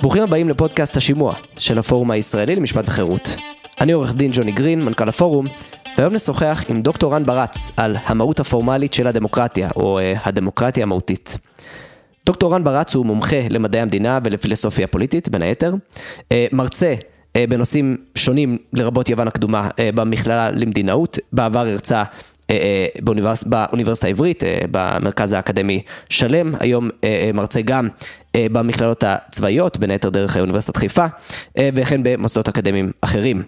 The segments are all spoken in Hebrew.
ברוכים הבאים לפודקאסט השימוע של הפורום הישראלי למשפט וחירות. אני עורך דין ג'וני גרין, מנכ"ל הפורום, והיום נשוחח עם דוקטור רן ברץ על המהות הפורמלית של הדמוקרטיה, או uh, הדמוקרטיה המהותית. דוקטור רן ברץ הוא מומחה למדעי המדינה ולפילוסופיה פוליטית, בין היתר, uh, מרצה uh, בנושאים שונים, לרבות יוון הקדומה, uh, במכללה למדינאות, בעבר הרצה באוניברס, באוניברסיטה העברית, במרכז האקדמי שלם, היום מרצה גם במכללות הצבאיות, בין היתר דרך אוניברסיטת חיפה, וכן במוסדות אקדמיים אחרים.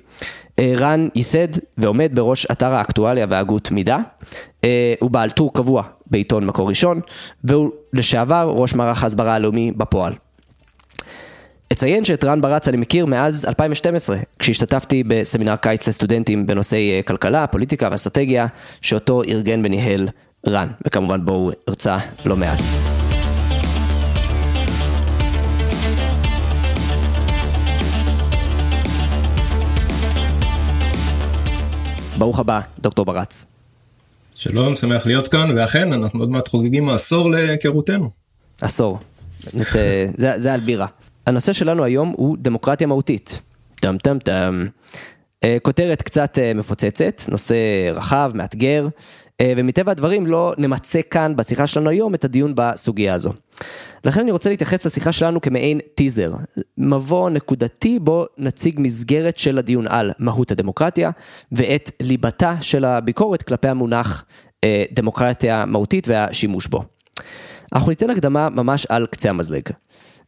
רן ייסד ועומד בראש אתר האקטואליה והגות מידע, הוא בעל טור קבוע בעיתון מקור ראשון, והוא לשעבר ראש מערך ההסברה הלאומי בפועל. אציין שאת רן ברץ אני מכיר מאז 2012, כשהשתתפתי בסמינר קיץ לסטודנטים בנושאי כלכלה, פוליטיקה ואסטרטגיה, שאותו ארגן וניהל רן, וכמובן בו הוא הרצה לא מעט. ברוך הבא, דוקטור ברץ. שלום, שמח להיות כאן, ואכן, אנחנו עוד מעט חוגגים עשור להיכרותנו. עשור, זה, זה על בירה. הנושא שלנו היום הוא דמוקרטיה מהותית. טם טם טם. אה, כותרת קצת אה, מפוצצת, נושא רחב, מאתגר, אה, ומטבע הדברים לא נמצה כאן בשיחה שלנו היום את הדיון בסוגיה הזו. לכן אני רוצה להתייחס לשיחה שלנו כמעין טיזר, מבוא נקודתי בו נציג מסגרת של הדיון על מהות הדמוקרטיה ואת ליבתה של הביקורת כלפי המונח דמוקרטיה מהותית והשימוש בו. אנחנו ניתן הקדמה ממש על קצה המזלג.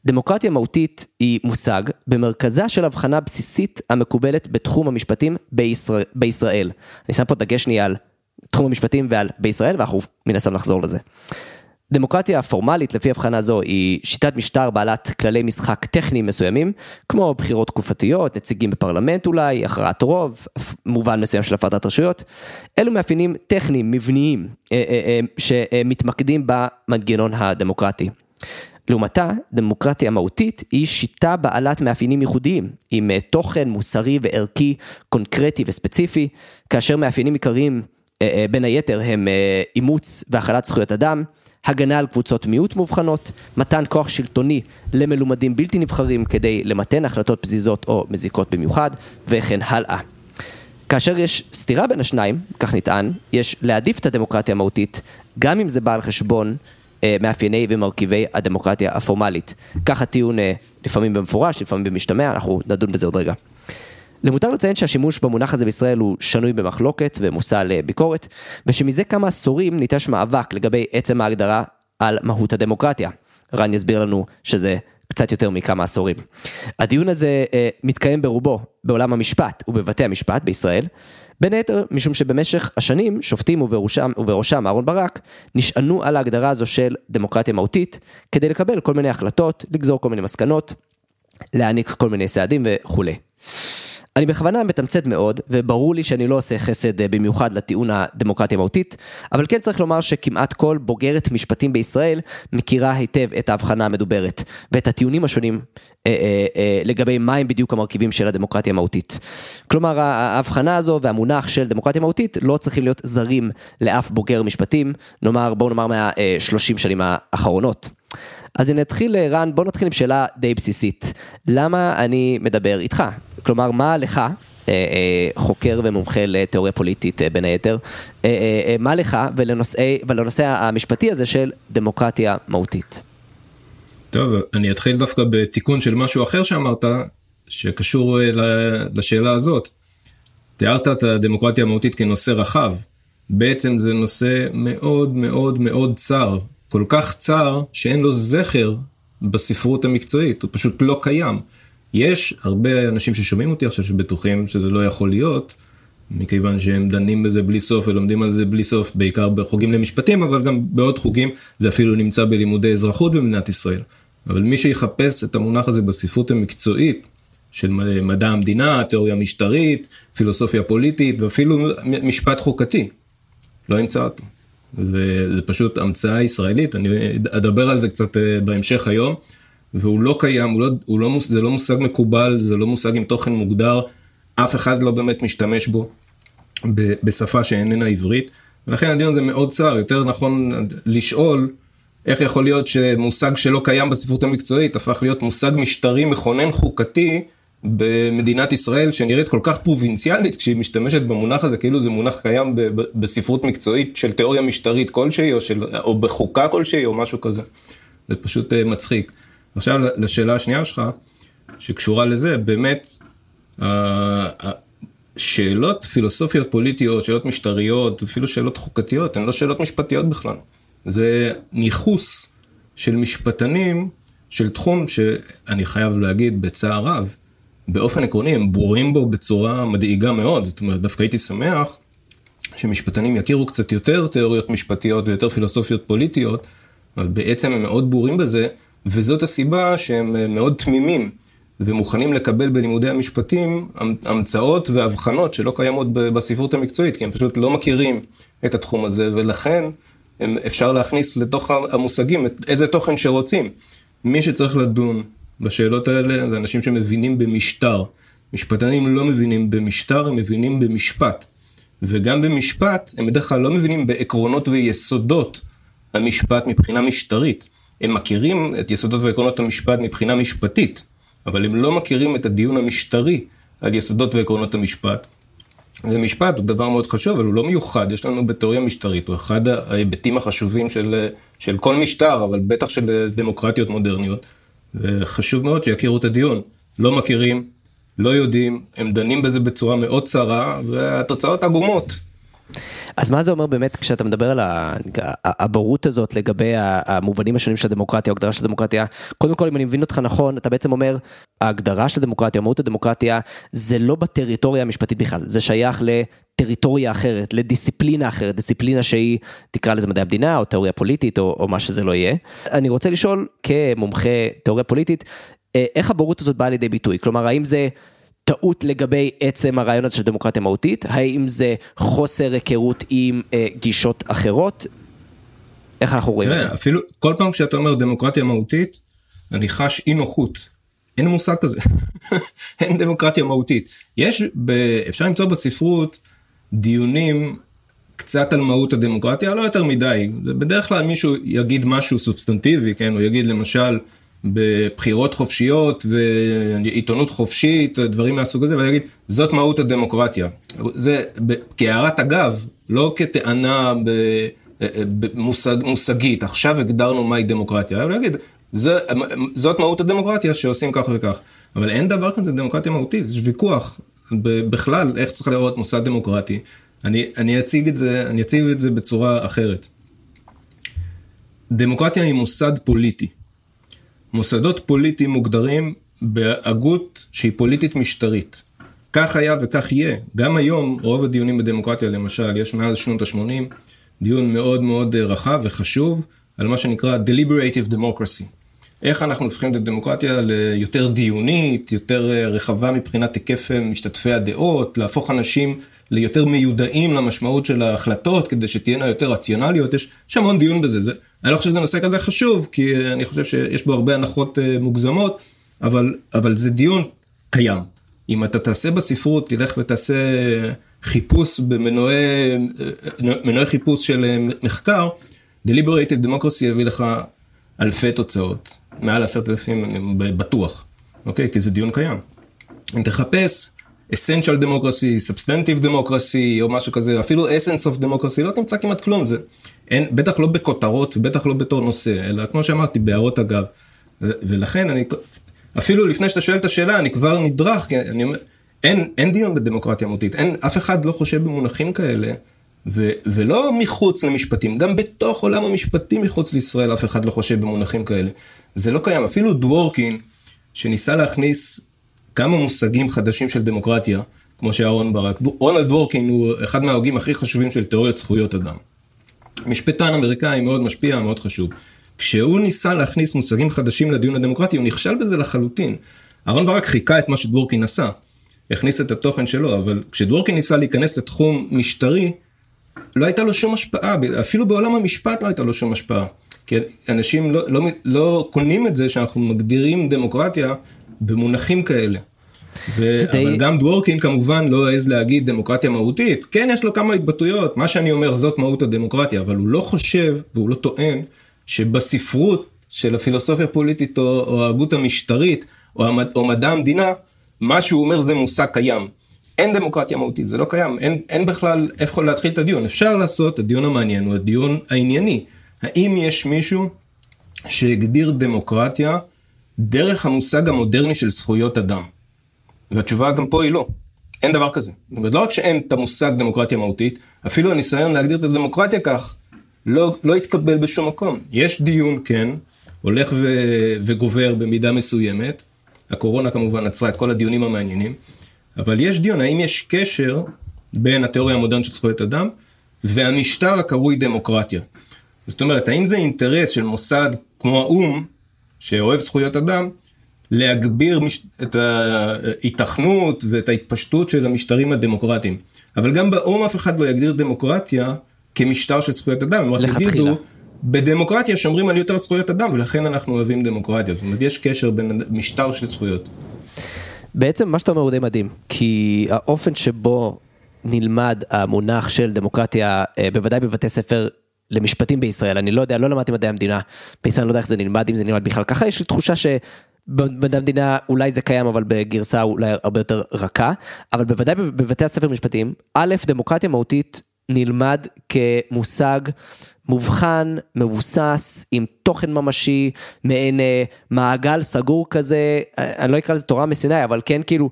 דמוקרטיה מהותית היא מושג במרכזה של הבחנה בסיסית המקובלת בתחום המשפטים בישראל. בישראל. אני שם פה דגש שנייה על תחום המשפטים ועל בישראל ואנחנו מן הסתם נחזור לזה. דמוקרטיה פורמלית לפי הבחנה זו היא שיטת משטר בעלת כללי משחק טכניים מסוימים, כמו בחירות תקופתיות, נציגים בפרלמנט אולי, הכרעת רוב, מובן מסוים של הפרדת רשויות. אלו מאפיינים טכניים, מבניים, אה, אה, אה, שמתמקדים במנגנון הדמוקרטי. לעומתה, דמוקרטיה מהותית היא שיטה בעלת מאפיינים ייחודיים, עם תוכן מוסרי וערכי קונקרטי וספציפי, כאשר מאפיינים עיקריים בין היתר הם אימוץ והכלת זכויות אדם, הגנה על קבוצות מיעוט מובחנות, מתן כוח שלטוני למלומדים בלתי נבחרים כדי למתן החלטות פזיזות או מזיקות במיוחד, וכן הלאה. כאשר יש סתירה בין השניים, כך נטען, יש להעדיף את הדמוקרטיה המהותית, גם אם זה בא על חשבון אה, מאפייני ומרכיבי הדמוקרטיה הפורמלית. כך הטיעון אה, לפעמים במפורש, לפעמים במשתמע, אנחנו נדון בזה עוד רגע. למותר לציין שהשימוש במונח הזה בישראל הוא שנוי במחלוקת ומושא לביקורת, ושמזה כמה עשורים ניטש מאבק לגבי עצם ההגדרה על מהות הדמוקרטיה. רן יסביר לנו שזה קצת יותר מכמה עשורים. הדיון הזה אה, מתקיים ברובו בעולם המשפט ובבתי המשפט בישראל, בין היתר משום שבמשך השנים שופטים ובראשם, ובראשם אהרן ברק נשענו על ההגדרה הזו של דמוקרטיה מהותית כדי לקבל כל מיני החלטות, לגזור כל מיני מסקנות, להעניק כל מיני סעדים וכולי. אני בכוונה מתמצת מאוד, וברור לי שאני לא עושה חסד אה, במיוחד לטיעון הדמוקרטיה המהותית, אבל כן צריך לומר שכמעט כל בוגרת משפטים בישראל מכירה היטב את ההבחנה המדוברת, ואת הטיעונים השונים אה, אה, אה, לגבי מהם בדיוק המרכיבים של הדמוקרטיה המהותית. כלומר, ההבחנה הזו והמונח של דמוקרטיה מהותית לא צריכים להיות זרים לאף בוגר משפטים, נאמר, בואו נאמר מה-30 שנים האחרונות. אז אני אתחיל, רן, בוא נתחיל עם שאלה די בסיסית. למה אני מדבר איתך? כלומר, מה לך, חוקר ומומחה לתיאוריה פוליטית בין היתר, מה לך ולנושא, ולנושא המשפטי הזה של דמוקרטיה מהותית? טוב, אני אתחיל דווקא בתיקון של משהו אחר שאמרת, שקשור אה, לשאלה הזאת. תיארת את הדמוקרטיה המהותית כנושא רחב. בעצם זה נושא מאוד מאוד מאוד צר. כל כך צר שאין לו זכר בספרות המקצועית, הוא פשוט לא קיים. יש הרבה אנשים ששומעים אותי עכשיו שבטוחים שזה לא יכול להיות, מכיוון שהם דנים בזה בלי סוף ולומדים על זה בלי סוף, בעיקר בחוגים למשפטים, אבל גם בעוד חוגים, זה אפילו נמצא בלימודי אזרחות במדינת ישראל. אבל מי שיחפש את המונח הזה בספרות המקצועית, של מדע המדינה, תיאוריה משטרית, פילוסופיה פוליטית ואפילו משפט חוקתי, לא ימצא אותו. וזה פשוט המצאה ישראלית, אני אדבר על זה קצת אה, בהמשך היום, והוא לא קיים, הוא לא, הוא לא, זה לא מושג מקובל, זה לא מושג עם תוכן מוגדר, אף אחד לא באמת משתמש בו בשפה שאיננה עברית, ולכן הדיון הזה מאוד צר, יותר נכון לשאול איך יכול להיות שמושג שלא קיים בספרות המקצועית הפך להיות מושג משטרי מכונן חוקתי במדינת ישראל שנראית כל כך פרובינציאלית כשהיא משתמשת במונח הזה כאילו זה מונח קיים בספרות מקצועית של תיאוריה משטרית כלשהי או, של, או בחוקה כלשהי או משהו כזה. זה פשוט אה, מצחיק. עכשיו לשאלה השנייה שלך שקשורה לזה באמת שאלות פילוסופיות פוליטיות שאלות משטריות אפילו שאלות חוקתיות הן לא שאלות משפטיות בכלל. זה ניכוס של משפטנים של תחום שאני חייב להגיד בצער רב באופן עקרוני הם ברורים בו בצורה מדאיגה מאוד, זאת אומרת דווקא הייתי שמח שמשפטנים יכירו קצת יותר תיאוריות משפטיות ויותר פילוסופיות פוליטיות, אבל בעצם הם מאוד ברורים בזה, וזאת הסיבה שהם מאוד תמימים ומוכנים לקבל בלימודי המשפטים המצאות והבחנות שלא קיימות בספרות המקצועית, כי הם פשוט לא מכירים את התחום הזה, ולכן אפשר להכניס לתוך המושגים איזה תוכן שרוצים. מי שצריך לדון בשאלות האלה זה אנשים שמבינים במשטר. משפטנים לא מבינים במשטר, הם מבינים במשפט. וגם במשפט, הם בדרך כלל לא מבינים בעקרונות ויסודות המשפט מבחינה משטרית. הם מכירים את יסודות ועקרונות המשפט מבחינה משפטית, אבל הם לא מכירים את הדיון המשטרי על יסודות ועקרונות המשפט. ומשפט הוא דבר מאוד חשוב, אבל הוא לא מיוחד, יש לנו בתיאוריה משטרית, הוא אחד ההיבטים החשובים של, של כל משטר, אבל בטח של דמוקרטיות מודרניות. וחשוב מאוד שיכירו את הדיון. לא מכירים, לא יודעים, הם דנים בזה בצורה מאוד צרה, והתוצאות עגומות. אז מה זה אומר באמת כשאתה מדבר על הבורות הזאת לגבי המובנים השונים של הדמוקרטיה, ההגדרה של הדמוקרטיה, קודם כל אם אני מבין אותך נכון, אתה בעצם אומר, ההגדרה של הדמוקרטיה, מהות הדמוקרטיה, זה לא בטריטוריה המשפטית בכלל, זה שייך לטריטוריה אחרת, לדיסציפלינה אחרת, דיסציפלינה שהיא, תקרא לזה מדעי המדינה, או תיאוריה פוליטית, או, או מה שזה לא יהיה. אני רוצה לשאול, כמומחה תיאוריה פוליטית, אה, איך הבורות הזאת באה לידי ביטוי? כלומר, האם זה... טעות לגבי עצם הרעיון הזה של דמוקרטיה מהותית, האם זה חוסר היכרות עם אה, גישות אחרות, איך אנחנו רואים את זה? אפילו כל פעם כשאתה אומר דמוקרטיה מהותית, אני חש אי נוחות. אין מושג כזה, אין דמוקרטיה מהותית. יש, ב, אפשר למצוא בספרות דיונים קצת על מהות הדמוקרטיה, לא יותר מדי. בדרך כלל מישהו יגיד משהו סובסטנטיבי, כן, הוא יגיד למשל, בבחירות חופשיות ועיתונות חופשית, דברים מהסוג הזה, ואני אגיד, זאת מהות הדמוקרטיה. זה כהערת אגב, לא כטענה במושג, מושגית, עכשיו הגדרנו מהי דמוקרטיה, אני אגיד, זה, זאת מהות הדמוקרטיה שעושים כך וכך. אבל אין דבר כזה דמוקרטיה מהותית, יש ויכוח בכלל איך צריך לראות מוסד דמוקרטי. אני, אני אציג את זה, אני אציג את זה בצורה אחרת. דמוקרטיה היא מוסד פוליטי. מוסדות פוליטיים מוגדרים בהגות שהיא פוליטית משטרית. כך היה וכך יהיה. גם היום רוב הדיונים בדמוקרטיה למשל, יש מאז שנות ה-80 דיון מאוד מאוד רחב וחשוב על מה שנקרא Deliberative Democracy. איך אנחנו הופכים את הדמוקרטיה ליותר דיונית, יותר רחבה מבחינת היקף משתתפי הדעות, להפוך אנשים ליותר מיודעים למשמעות של ההחלטות כדי שתהיינה יותר רציונליות, יש, המון דיון בזה. זה, אני לא חושב שזה נושא כזה חשוב, כי אני חושב שיש בו הרבה הנחות מוגזמות, אבל, אבל זה דיון קיים. אם אתה תעשה בספרות, תלך ותעשה חיפוש במנועי מנועי חיפוש של אה, מחקר, Deliberated Democracy יביא לך אלפי תוצאות, מעל עשרת אלפים בטוח, אוקיי? כי זה דיון קיים. אם תחפש essential democracy, substantive democracy או משהו כזה, אפילו essence of democracy, לא תמצא כמעט כלום, זה אין, בטח לא בכותרות, בטח לא בתור נושא, אלא כמו שאמרתי, בהערות אגב. ולכן אני, אפילו לפני שאתה שואל את השאלה, אני כבר נדרך, כי אני אומר, אין, אין דיון בדמוקרטיה מהותית, אין, אף אחד לא חושב במונחים כאלה, ו, ולא מחוץ למשפטים, גם בתוך עולם המשפטים מחוץ לישראל אף אחד לא חושב במונחים כאלה. זה לא קיים, אפילו דוורקין, שניסה להכניס כמה מושגים חדשים של דמוקרטיה, כמו שאהרון ברק. רונלד וורקין הוא אחד מההוגים הכי חשובים של תיאוריית זכויות אדם. משפטן אמריקאי מאוד משפיע, מאוד חשוב. כשהוא ניסה להכניס מושגים חדשים לדיון הדמוקרטי, הוא נכשל בזה לחלוטין. אהרון ברק חיכה את מה שדוורקין עשה, הכניס את התוכן שלו, אבל כשדוורקין ניסה להיכנס לתחום משטרי, לא הייתה לו שום השפעה, אפילו בעולם המשפט לא הייתה לו שום השפעה. כי אנשים לא, לא, לא קונים את זה שאנחנו מגדירים דמוקרטיה במונחים כאלה. ו... די... אבל גם דוורקין כמובן לא העז להגיד דמוקרטיה מהותית, כן יש לו כמה התבטאויות, מה שאני אומר זאת מהות הדמוקרטיה, אבל הוא לא חושב והוא לא טוען שבספרות של הפילוסופיה הפוליטית או, או ההגות המשטרית או, המד, או מדע המדינה, מה שהוא אומר זה מושג קיים. אין דמוקרטיה מהותית, זה לא קיים, אין, אין בכלל איפה להתחיל את הדיון. אפשר לעשות, הדיון המעניין הוא הדיון הענייני. האם יש מישהו שהגדיר דמוקרטיה דרך המושג המודרני של זכויות אדם? והתשובה גם פה היא לא. אין דבר כזה. זאת אומרת, לא רק שאין את המושג דמוקרטיה מהותית, אפילו הניסיון להגדיר את הדמוקרטיה כך, לא, לא התקבל בשום מקום. יש דיון, כן, הולך ו, וגובר במידה מסוימת, הקורונה כמובן עצרה את כל הדיונים המעניינים, אבל יש דיון, האם יש קשר בין התיאוריה המודרנית של זכויות אדם והמשטר הקרוי דמוקרטיה. זאת אומרת, האם זה אינטרס של מוסד כמו האו"ם, שאוהב זכויות אדם, להגביר מש... את ההיתכנות ואת ההתפשטות של המשטרים הדמוקרטיים. אבל גם באו"ם אף אחד לא יגדיר דמוקרטיה כמשטר של זכויות אדם, הם רק יגידו, בדמוקרטיה שומרים על יותר זכויות אדם ולכן אנחנו אוהבים דמוקרטיה, זאת אומרת יש קשר בין משטר של זכויות. בעצם מה שאתה אומר הוא די מדהים, כי האופן שבו נלמד המונח של דמוקרטיה, אה, בוודאי בבתי ספר למשפטים בישראל, אני לא יודע, לא למדתי מדעי המדינה, בישראל אני לא יודע איך זה נלמד, אם זה נלמד בכלל ככה, יש לי תחושה ש... במדעי המדינה אולי זה קיים אבל בגרסה אולי הרבה יותר רכה, אבל בוודאי בבתי הספר משפטיים, א', דמוקרטיה מהותית נלמד כמושג מובחן, מבוסס, עם תוכן ממשי, מעין אה, מעגל סגור כזה, אה, אני לא אקרא לזה תורה מסיני, אבל כן כאילו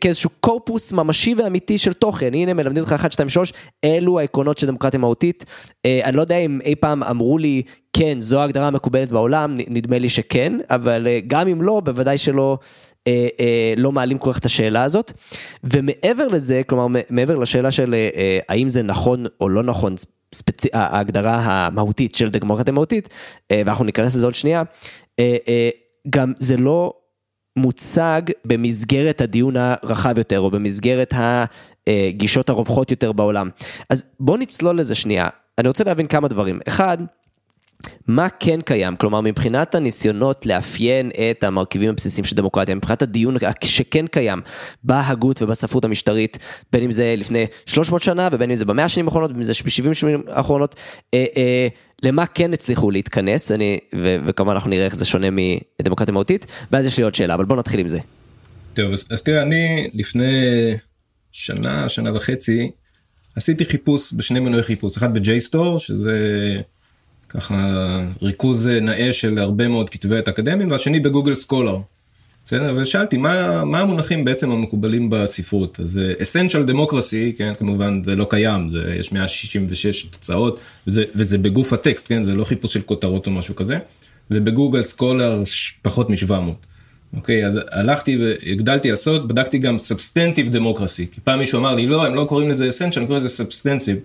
כאיזשהו קורפוס ממשי ואמיתי של תוכן, הנה מלמדים אותך 1, 2, 3, אלו העקרונות של דמוקרטיה מהותית. אה, אני לא יודע אם אי פעם אמרו לי, כן, זו ההגדרה המקובלת בעולם, נדמה לי שכן, אבל אה, גם אם לא, בוודאי שלא אה, לא מעלים כל כך את השאלה הזאת. ומעבר לזה, כלומר, מעבר לשאלה של האם זה נכון או לא נכון, ספצ... ההגדרה המהותית של דמוקרטיה מהותית, ואנחנו ניכנס לזה עוד שנייה, גם זה לא מוצג במסגרת הדיון הרחב יותר, או במסגרת הגישות הרווחות יותר בעולם. אז בוא נצלול לזה שנייה. אני רוצה להבין כמה דברים. אחד, מה כן קיים, כלומר מבחינת הניסיונות לאפיין את המרכיבים הבסיסיים של דמוקרטיה, מבחינת הדיון שכן קיים בהגות ובספרות המשטרית, בין אם זה לפני 300 שנה ובין אם זה במאה השנים האחרונות, בין אם זה ב-70 שנים האחרונות, אה, אה, למה כן הצליחו להתכנס, אני, ו- וכמובן אנחנו נראה איך זה שונה מדמוקרטיה מהותית, ואז יש לי עוד שאלה, אבל בוא נתחיל עם זה. טוב, אז, אז תראה, אני לפני שנה, שנה וחצי, עשיתי חיפוש בשני מנועי חיפוש, אחד ב-JSTOR, שזה... ככה ריכוז נאה של הרבה מאוד כתבי עת אקדמיים, והשני בגוגל סקולר. בסדר? ושאלתי מה, מה המונחים בעצם המקובלים בספרות. אז essential democracy, כן, כמובן זה לא קיים, זה, יש 166 תוצאות, וזה, וזה בגוף הטקסט, כן, זה לא חיפוש של כותרות או משהו כזה, ובגוגל סקולר פחות מ-700. אוקיי, אז הלכתי והגדלתי לעשות, בדקתי גם substantive democracy, כי פעם מישהו אמר לי, לא, הם לא קוראים לזה essential, הם קוראים לזה substantive.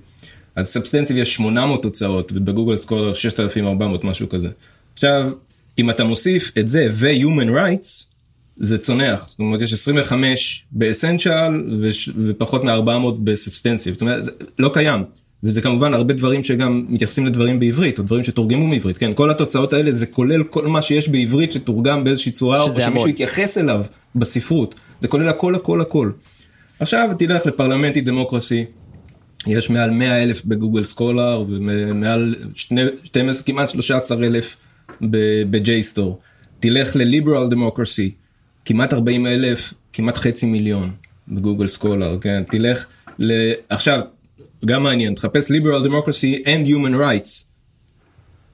אז substantive יש 800 תוצאות, ובגוגל סקולר 6,400, משהו כזה. עכשיו, אם אתה מוסיף את זה ו human rights, זה צונח. זאת אומרת, יש 25 ב essential ופחות מ-400 ב substantive. זאת אומרת, זה לא קיים. וזה כמובן הרבה דברים שגם מתייחסים לדברים בעברית, או דברים שתורגמו מעברית, כן? כל התוצאות האלה זה כולל כל מה שיש בעברית שתורגם באיזושהי צורה, או שמישהו יתייחס אליו בספרות. זה כולל הכל הכל הכל. עכשיו תלך ל parliamentary democracy, יש מעל 100 אלף בגוגל סקולר ומעל 12, כמעט 13 אלף ב-JSTOR. תלך ל-Liberal Democracy, כמעט 40 אלף, כמעט חצי מיליון בגוגל סקולר, כן? תלך ל... עכשיו, גם מעניין, תחפש Liberal Democracy and Human Rights.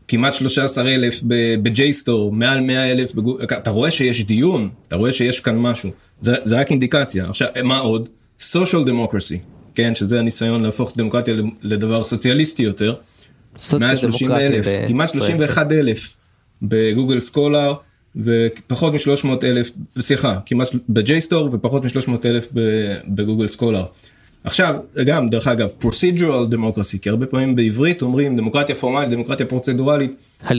כמעט 13 אלף ב-JSTOR, מעל 100 אלף בגוגל, אתה רואה שיש דיון, אתה רואה שיש כאן משהו, זה, זה רק אינדיקציה. עכשיו, מה עוד? Social Democracy. כן, שזה הניסיון להפוך דמוקרטיה לדבר סוציאליסטי יותר. 130 אלף, כמעט 31 אלף בגוגל סקולר ופחות מ-300 אלף, סליחה, כמעט ב-JSTOR ופחות מ-300 אלף בגוגל סקולר. עכשיו, גם, דרך אגב, procedural democracy, כי הרבה פעמים בעברית אומרים דמוקרטיה פורמלית, דמוקרטיה פרוצדורלית,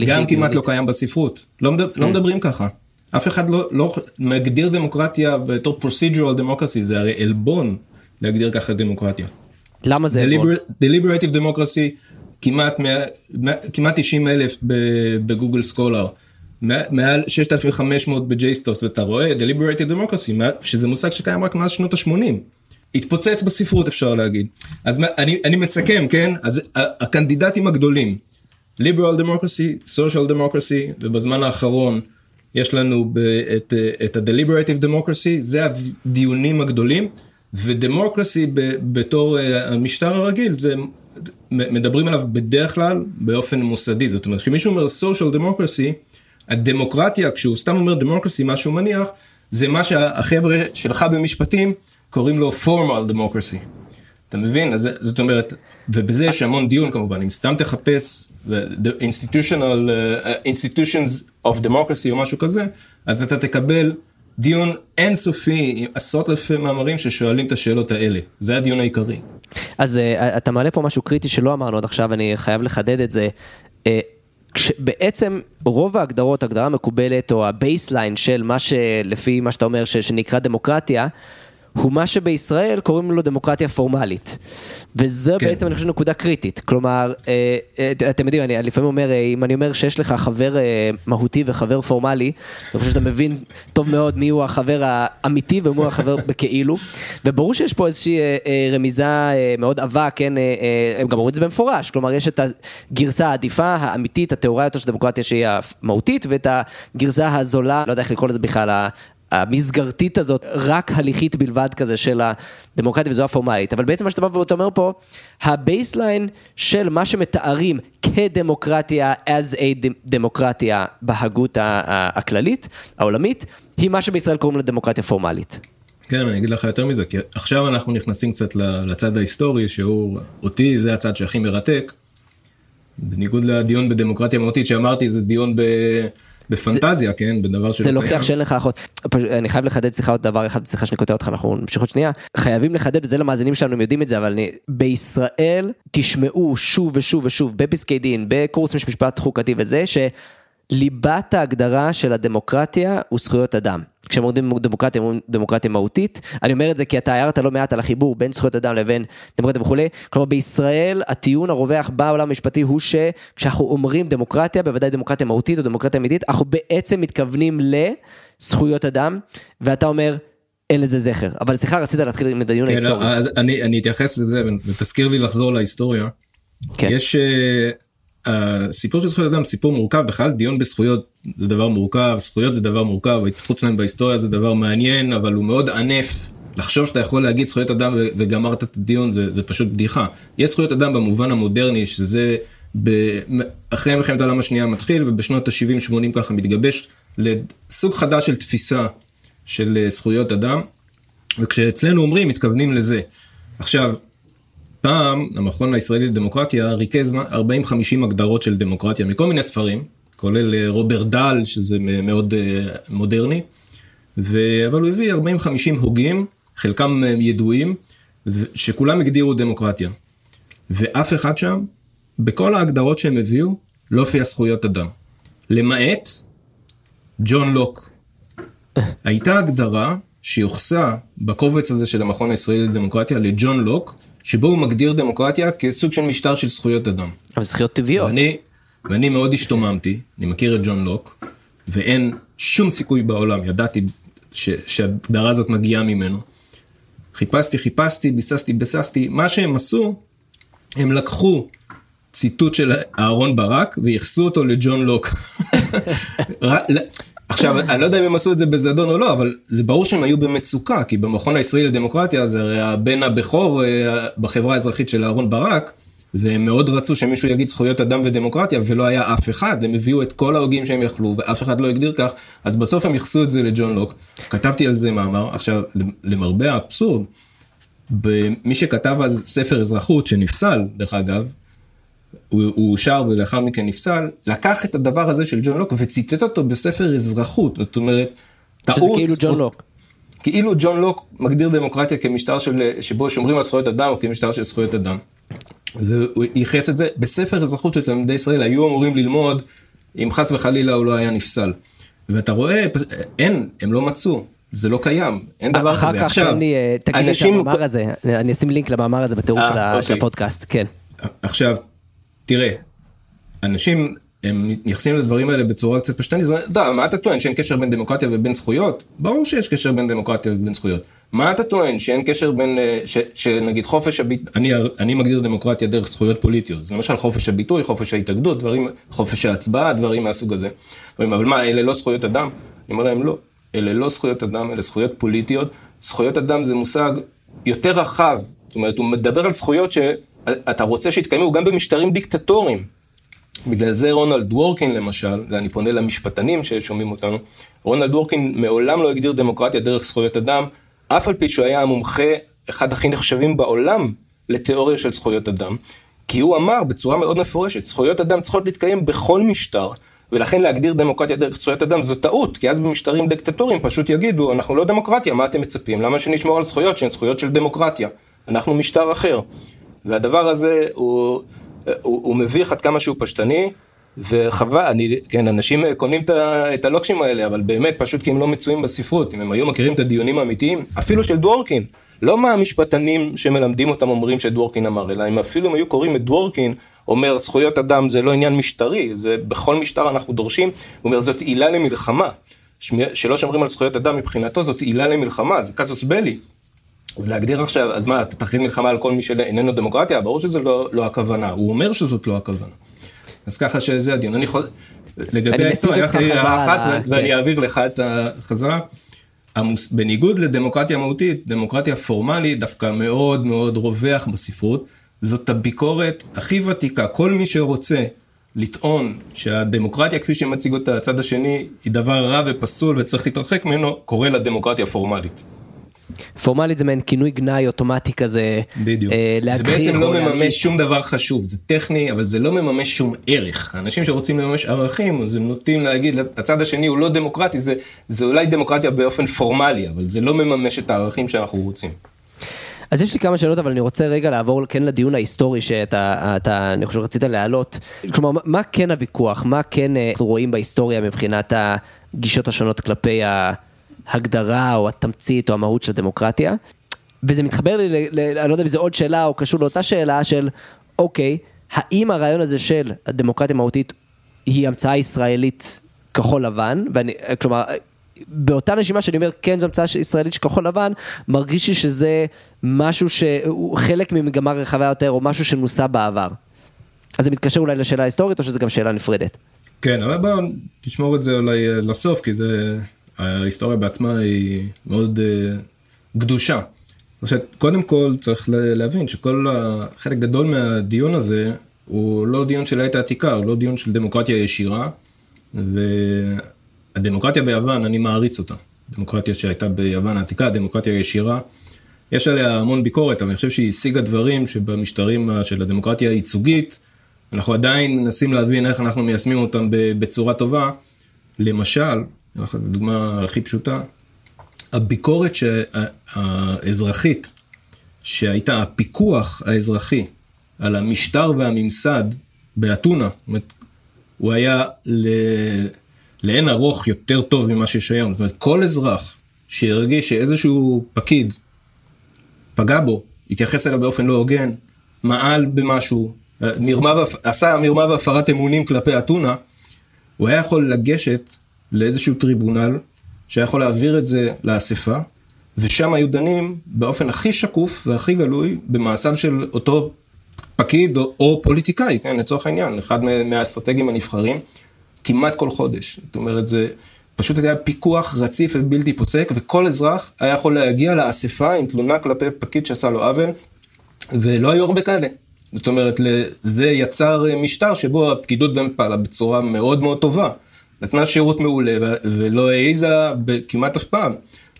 גם כמעט לא קיים בספרות, לא, מדבר, לא כן. מדברים ככה. אף אחד לא, לא מגדיר דמוקרטיה בתור procedural democracy, זה הרי עלבון להגדיר ככה דמוקרטיה. למה זה Deliber, Deliberative Democracy כמעט, כמעט 90 אלף בגוגל סקולר. מעל 6,500 ב-JSTOR, ואתה רואה Deliberative Democracy, שזה מושג שקיים רק מאז שנות ה-80. התפוצץ בספרות אפשר להגיד. אז אני, אני מסכם, כן? אז הקנדידטים הגדולים liberal democracy, social democracy, ובזמן האחרון יש לנו את, את ה-deliberative democracy, זה הדיונים הגדולים, ודמוקרסי בתור אה, המשטר הרגיל, זה מדברים עליו בדרך כלל באופן מוסדי, זאת אומרת, כשמישהו אומר social democracy, הדמוקרטיה, כשהוא סתם אומר democracy, מה שהוא מניח, זה מה שהחבר'ה שלך במשפטים קוראים לו formal democracy. אתה מבין? אז זאת אומרת, ובזה יש המון דיון כמובן, אם סתם תחפש the institutional uh, institutions of democracy או משהו כזה, אז אתה תקבל דיון אינסופי עם עשרות אלפי מאמרים ששואלים את השאלות האלה, זה הדיון העיקרי. אז אה, אתה מעלה פה משהו קריטי שלא אמרנו עד עכשיו, אני חייב לחדד את זה. אה, כשבעצם רוב ההגדרות, הגדרה מקובלת או ה baseline של מה שלפי מה שאתה אומר ש, שנקרא דמוקרטיה, הוא מה שבישראל קוראים לו דמוקרטיה פורמלית. וזה כן. בעצם אני חושב נקודה קריטית, כלומר, אה, אה, אתם יודעים, אני לפעמים אומר, אה, אם אני אומר שיש לך חבר מהותי וחבר פורמלי, אני חושב שאתה מבין טוב מאוד מי הוא החבר האמיתי ומי הוא החבר בכאילו, וברור שיש פה איזושהי רמיזה מאוד עבה, כן, הם גם אומרים את זה במפורש, כלומר יש את הגרסה העדיפה, האמיתית, הטהורה יותר של דמוקרטיה שהיא המהותית, ואת הגרסה הזולה, לא יודע איך לקרוא לזה בכלל, המסגרתית הזאת, רק הליכית בלבד כזה של הדמוקרטיה וזו הפורמלית. אבל בעצם מה שאתה בא ואתה אומר פה, ה baseline של מה שמתארים כדמוקרטיה, as a דמוקרטיה בהגות הכללית, העולמית, היא מה שבישראל קוראים לה דמוקרטיה פורמלית. כן, אני אגיד לך יותר מזה, כי עכשיו אנחנו נכנסים קצת לצד ההיסטורי, שהוא, אותי זה הצד שהכי מרתק. בניגוד לדיון בדמוקרטיה מהותית שאמרתי, זה דיון ב... בפנטזיה, זה, כן, בדבר שלא קיים. זה לוקח שאין לך אחות. אני חייב לחדד סליחה עוד דבר אחד, סליחה שאני קוטע אותך, אנחנו נמשיך עוד שנייה. חייבים לחדד, וזה למאזינים שלנו, הם יודעים את זה, אבל אני, בישראל תשמעו שוב ושוב ושוב בפסקי דין, בקורסים של משפט חוקתי וזה, ש... ליבת ההגדרה של הדמוקרטיה הוא זכויות אדם. כשאומרים דמוקרטיה, אומרים דמוקרטיה מהותית. אני אומר את זה כי אתה הערת לא מעט על החיבור בין זכויות אדם לבין דמוקרטיה וכולי. כלומר בישראל הטיעון הרווח בעולם המשפטי הוא שכשאנחנו אומרים דמוקרטיה, בוודאי דמוקרטיה מהותית או דמוקרטיה אמיתית, אנחנו בעצם מתכוונים לזכויות אדם, ואתה אומר, אין לזה זכר. אבל סליחה, רצית להתחיל עם הדיון כן, ההיסטורי. אני, אני אתייחס לזה ותזכיר לי לחזור להיסטוריה. כן. יש... אה, הסיפור של זכויות אדם סיפור מורכב בכלל דיון בזכויות זה דבר מורכב זכויות זה דבר מורכב ההתפתחות שלהם בהיסטוריה זה דבר מעניין אבל הוא מאוד ענף. לחשוב שאתה יכול להגיד זכויות אדם וגמרת את הדיון זה, זה פשוט בדיחה. יש זכויות אדם במובן המודרני שזה ב... אחרי מלחמת העולם השנייה מתחיל ובשנות ה-70-80 ככה מתגבש לסוג חדש של תפיסה של אה, זכויות אדם. וכשאצלנו אומרים מתכוונים לזה. עכשיו פעם המכון הישראלי לדמוקרטיה ריכז 40-50 הגדרות של דמוקרטיה מכל מיני ספרים, כולל אה, רוברט דל שזה מאוד אה, מודרני, ו... אבל הוא הביא 40-50 הוגים, חלקם אה, ידועים, שכולם הגדירו דמוקרטיה. ואף אחד שם, בכל ההגדרות שהם הביאו, לא הופיע זכויות אדם. למעט ג'ון לוק. הייתה הגדרה שיוחסה בקובץ הזה של המכון הישראלי לדמוקרטיה לג'ון לוק, שבו הוא מגדיר דמוקרטיה כסוג של משטר של זכויות אדם. אבל זכויות טבעיות. ואני, ואני מאוד השתוממתי, אני מכיר את ג'ון לוק, ואין שום סיכוי בעולם, ידעתי ש, שההגדרה הזאת מגיעה ממנו. חיפשתי, חיפשתי, ביססתי, ביססתי, מה שהם עשו, הם לקחו ציטוט של אהרון ברק וייחסו אותו לג'ון לוק. עכשיו, אני לא יודע אם הם עשו את זה בזדון או לא, אבל זה ברור שהם היו במצוקה, כי במכון הישראלי לדמוקרטיה זה הרי הבן הבכור אה, בחברה האזרחית של אהרן ברק, והם מאוד רצו שמישהו יגיד זכויות אדם ודמוקרטיה, ולא היה אף אחד, הם הביאו את כל ההוגים שהם יכלו, ואף אחד לא הגדיר כך, אז בסוף הם ייחסו את זה לג'ון לוק. כתבתי על זה מאמר, עכשיו, למרבה האבסורד, מי שכתב אז ספר אזרחות, שנפסל, דרך אגב, הוא אושר ולאחר מכן נפסל, לקח את הדבר הזה של ג'ון לוק וציטט אותו בספר אזרחות, זאת אומרת, טעות. שזה כאילו ג'ון לוק. כאילו ג'ון לוק מגדיר דמוקרטיה כמשטר של, שבו שומרים על זכויות אדם או כמשטר של זכויות אדם. והוא ייחס את זה בספר אזרחות של תלמידי ישראל היו אמורים ללמוד אם חס וחלילה הוא לא היה נפסל. ואתה רואה, אין, הם לא מצאו. זה לא קיים, אין דבר כזה. אחר כך עכשיו, אני, אה, תגיד לי את המאמר הזה, אני אשים לינק למאמר הזה בתיאור של, אוקיי. של הפודקאסט, כן. עכשיו, תראה, אנשים הם מתייחסים לדברים האלה בצורה קצת פשטנית, מה אתה טוען שאין קשר בין דמוקרטיה ובין זכויות? ברור שיש קשר בין דמוקרטיה ובין זכויות. מה אתה טוען, שאין קשר בין, אה, ש, שנגיד חופש הביטוי, אני, אני מגדיר דמוקרטיה דרך זכויות פוליטיות, זה למשל חופש הביטוי, חופש ההתאגדות, דברים, חופש ההצבעה, דברים מהסוג הזה. אבל מה, אלה לא זכויות אדם? אני אומר להם לא, אלה לא זכויות אדם, אלה זכויות פוליטיות. זכויות אדם זה מושג יותר רחב, זאת אומרת, הוא מדבר על זכויות שאתה רוצה שיתקיימו גם במשטרים דיקטטוריים. בגלל זה רונלד וורקין למשל, ואני פונה למשפטנים ששומעים אותנו, רונלד וורקין מעולם לא הגדיר דמוקרטיה דרך זכויות אדם, אף על פי שהוא היה המומחה, אחד הכי נחשבים בעולם לתיאוריה של זכויות אדם, כי הוא אמר בצורה מאוד מפורשת, זכויות אדם צריכות להתקיים בכל משטר, ולכן להגדיר דמוקרטיה דרך זכויות אדם זו טעות, כי אז במשטרים דיקטטוריים פשוט יגידו, אנחנו לא דמוקרטיה, מה אתם מצפים? למה שנשמור על זכויות שהן זכויות של דמוקרטיה? אנחנו משטר אחר. והדבר הזה הוא, הוא, הוא מביך עד כמה שהוא פשטני, וחבל, אני, כן, אנשים קונים את הלוקשים האלה, אבל באמת, פשוט כי הם לא מצויים בספרות. אם הם היו מכירים את הדיונים האמיתיים, אפילו של דוורקין, לא מה המשפטנים שמלמדים אותם אומרים שדוורקין אמר, אלא אם אפילו הם היו קוראים את דוורקין, אומר זכויות אדם זה לא עניין משטרי, זה בכל משטר אנחנו דורשים, הוא אומר זאת עילה למלחמה. שלא שומרים על זכויות אדם מבחינתו זאת עילה למלחמה, זה קאסוס בלי. אז להגדיר עכשיו, אז מה, אתה תכריז מלחמה על כל מי שאיננו דמוקרטיה? ברור שזה לא, לא הכוונה, הוא אומר שזאת לא הכוונה. אז ככה שזה הדיון. אני יכול, לגבי ההיסטוריה, אחת, ואני כן. אעביר לך את החזרה. המוס... בניגוד לדמוקרטיה מהותית, דמוקרטיה פורמלית דווקא מאוד מאוד רווח בספרות. זאת הביקורת הכי ותיקה. כל מי שרוצה לטעון שהדמוקרטיה כפי שמציג אותה הצד השני היא דבר רע ופסול וצריך להתרחק ממנו, קורא לה דמוקרטיה פורמלית. פורמלית זה מעין כינוי גנאי אוטומטי כזה. בדיוק. אה, זה בעצם לא מממש שום דבר חשוב, זה טכני, אבל זה לא מממש שום ערך. האנשים שרוצים לממש ערכים, אז הם נוטים להגיד, הצד השני הוא לא דמוקרטי, זה, זה אולי דמוקרטיה באופן פורמלי, אבל זה לא מממש את הערכים שאנחנו רוצים. אז יש לי כמה שאלות, אבל אני רוצה רגע לעבור כן לדיון ההיסטורי שאתה, אתה, אני חושב רצית להעלות. כלומר, מה כן הוויכוח? מה כן אה, אנחנו רואים בהיסטוריה מבחינת הגישות השונות כלפי ההגדרה או התמצית או המהות של הדמוקרטיה? וזה מתחבר לי, אני לא יודע אם זה עוד שאלה או קשור לאותה שאלה של, אוקיי, האם הרעיון הזה של הדמוקרטיה המהותית היא המצאה ישראלית כחול לבן, ואני, כלומר, באותה נשימה שאני אומר כן זו המצאה ישראלית של כחול לבן, מרגיש לי שזה משהו שהוא חלק ממגמה רחבה יותר או משהו שנוסה בעבר. אז זה מתקשר אולי לשאלה ההיסטורית או שזה גם שאלה נפרדת? כן, אבל בואו נשמור את זה אולי אה, לסוף, כי זה, ההיסטוריה בעצמה היא מאוד uh, קדושה. קודם כל צריך להבין שכל חלק גדול מהדיון הזה הוא לא דיון של העת העתיקה, הוא לא דיון של דמוקרטיה ישירה. הדמוקרטיה ביוון, אני מעריץ אותה. דמוקרטיה שהייתה ביוון העתיקה, דמוקרטיה ישירה. יש עליה המון ביקורת, אבל אני חושב שהיא השיגה דברים שבמשטרים של הדמוקרטיה הייצוגית, אנחנו עדיין מנסים להבין איך אנחנו מיישמים אותם בצורה טובה. למשל, הדוגמה הכי פשוטה, הביקורת האזרחית שהייתה, הפיקוח האזרחי על המשטר והממסד באתונה, זאת אומרת, הוא היה לאין ארוך יותר טוב ממה שיש היום. זאת אומרת, כל אזרח שירגיש שאיזשהו פקיד פגע בו, התייחס אליו באופן לא הוגן, מעל במשהו, מרמה, עשה מרמה והפרת אמונים כלפי אתונה, הוא היה יכול לגשת לאיזשהו טריבונל, שהיה יכול להעביר את זה לאספה, ושם היו דנים באופן הכי שקוף והכי גלוי במעשיו של אותו פקיד או, או פוליטיקאי, כן, לצורך העניין, אחד מהאסטרטגים הנבחרים. כמעט כל חודש. זאת אומרת, זה פשוט היה פיקוח רציף ובלתי פוסק, וכל אזרח היה יכול להגיע לאספה עם תלונה כלפי פקיד שעשה לו עוול, ולא היו הרבה כאלה. זאת אומרת, זה יצר משטר שבו הפקידות באמת פעלה בצורה מאוד מאוד טובה. נתנה שירות מעולה ולא העיזה כמעט אף פעם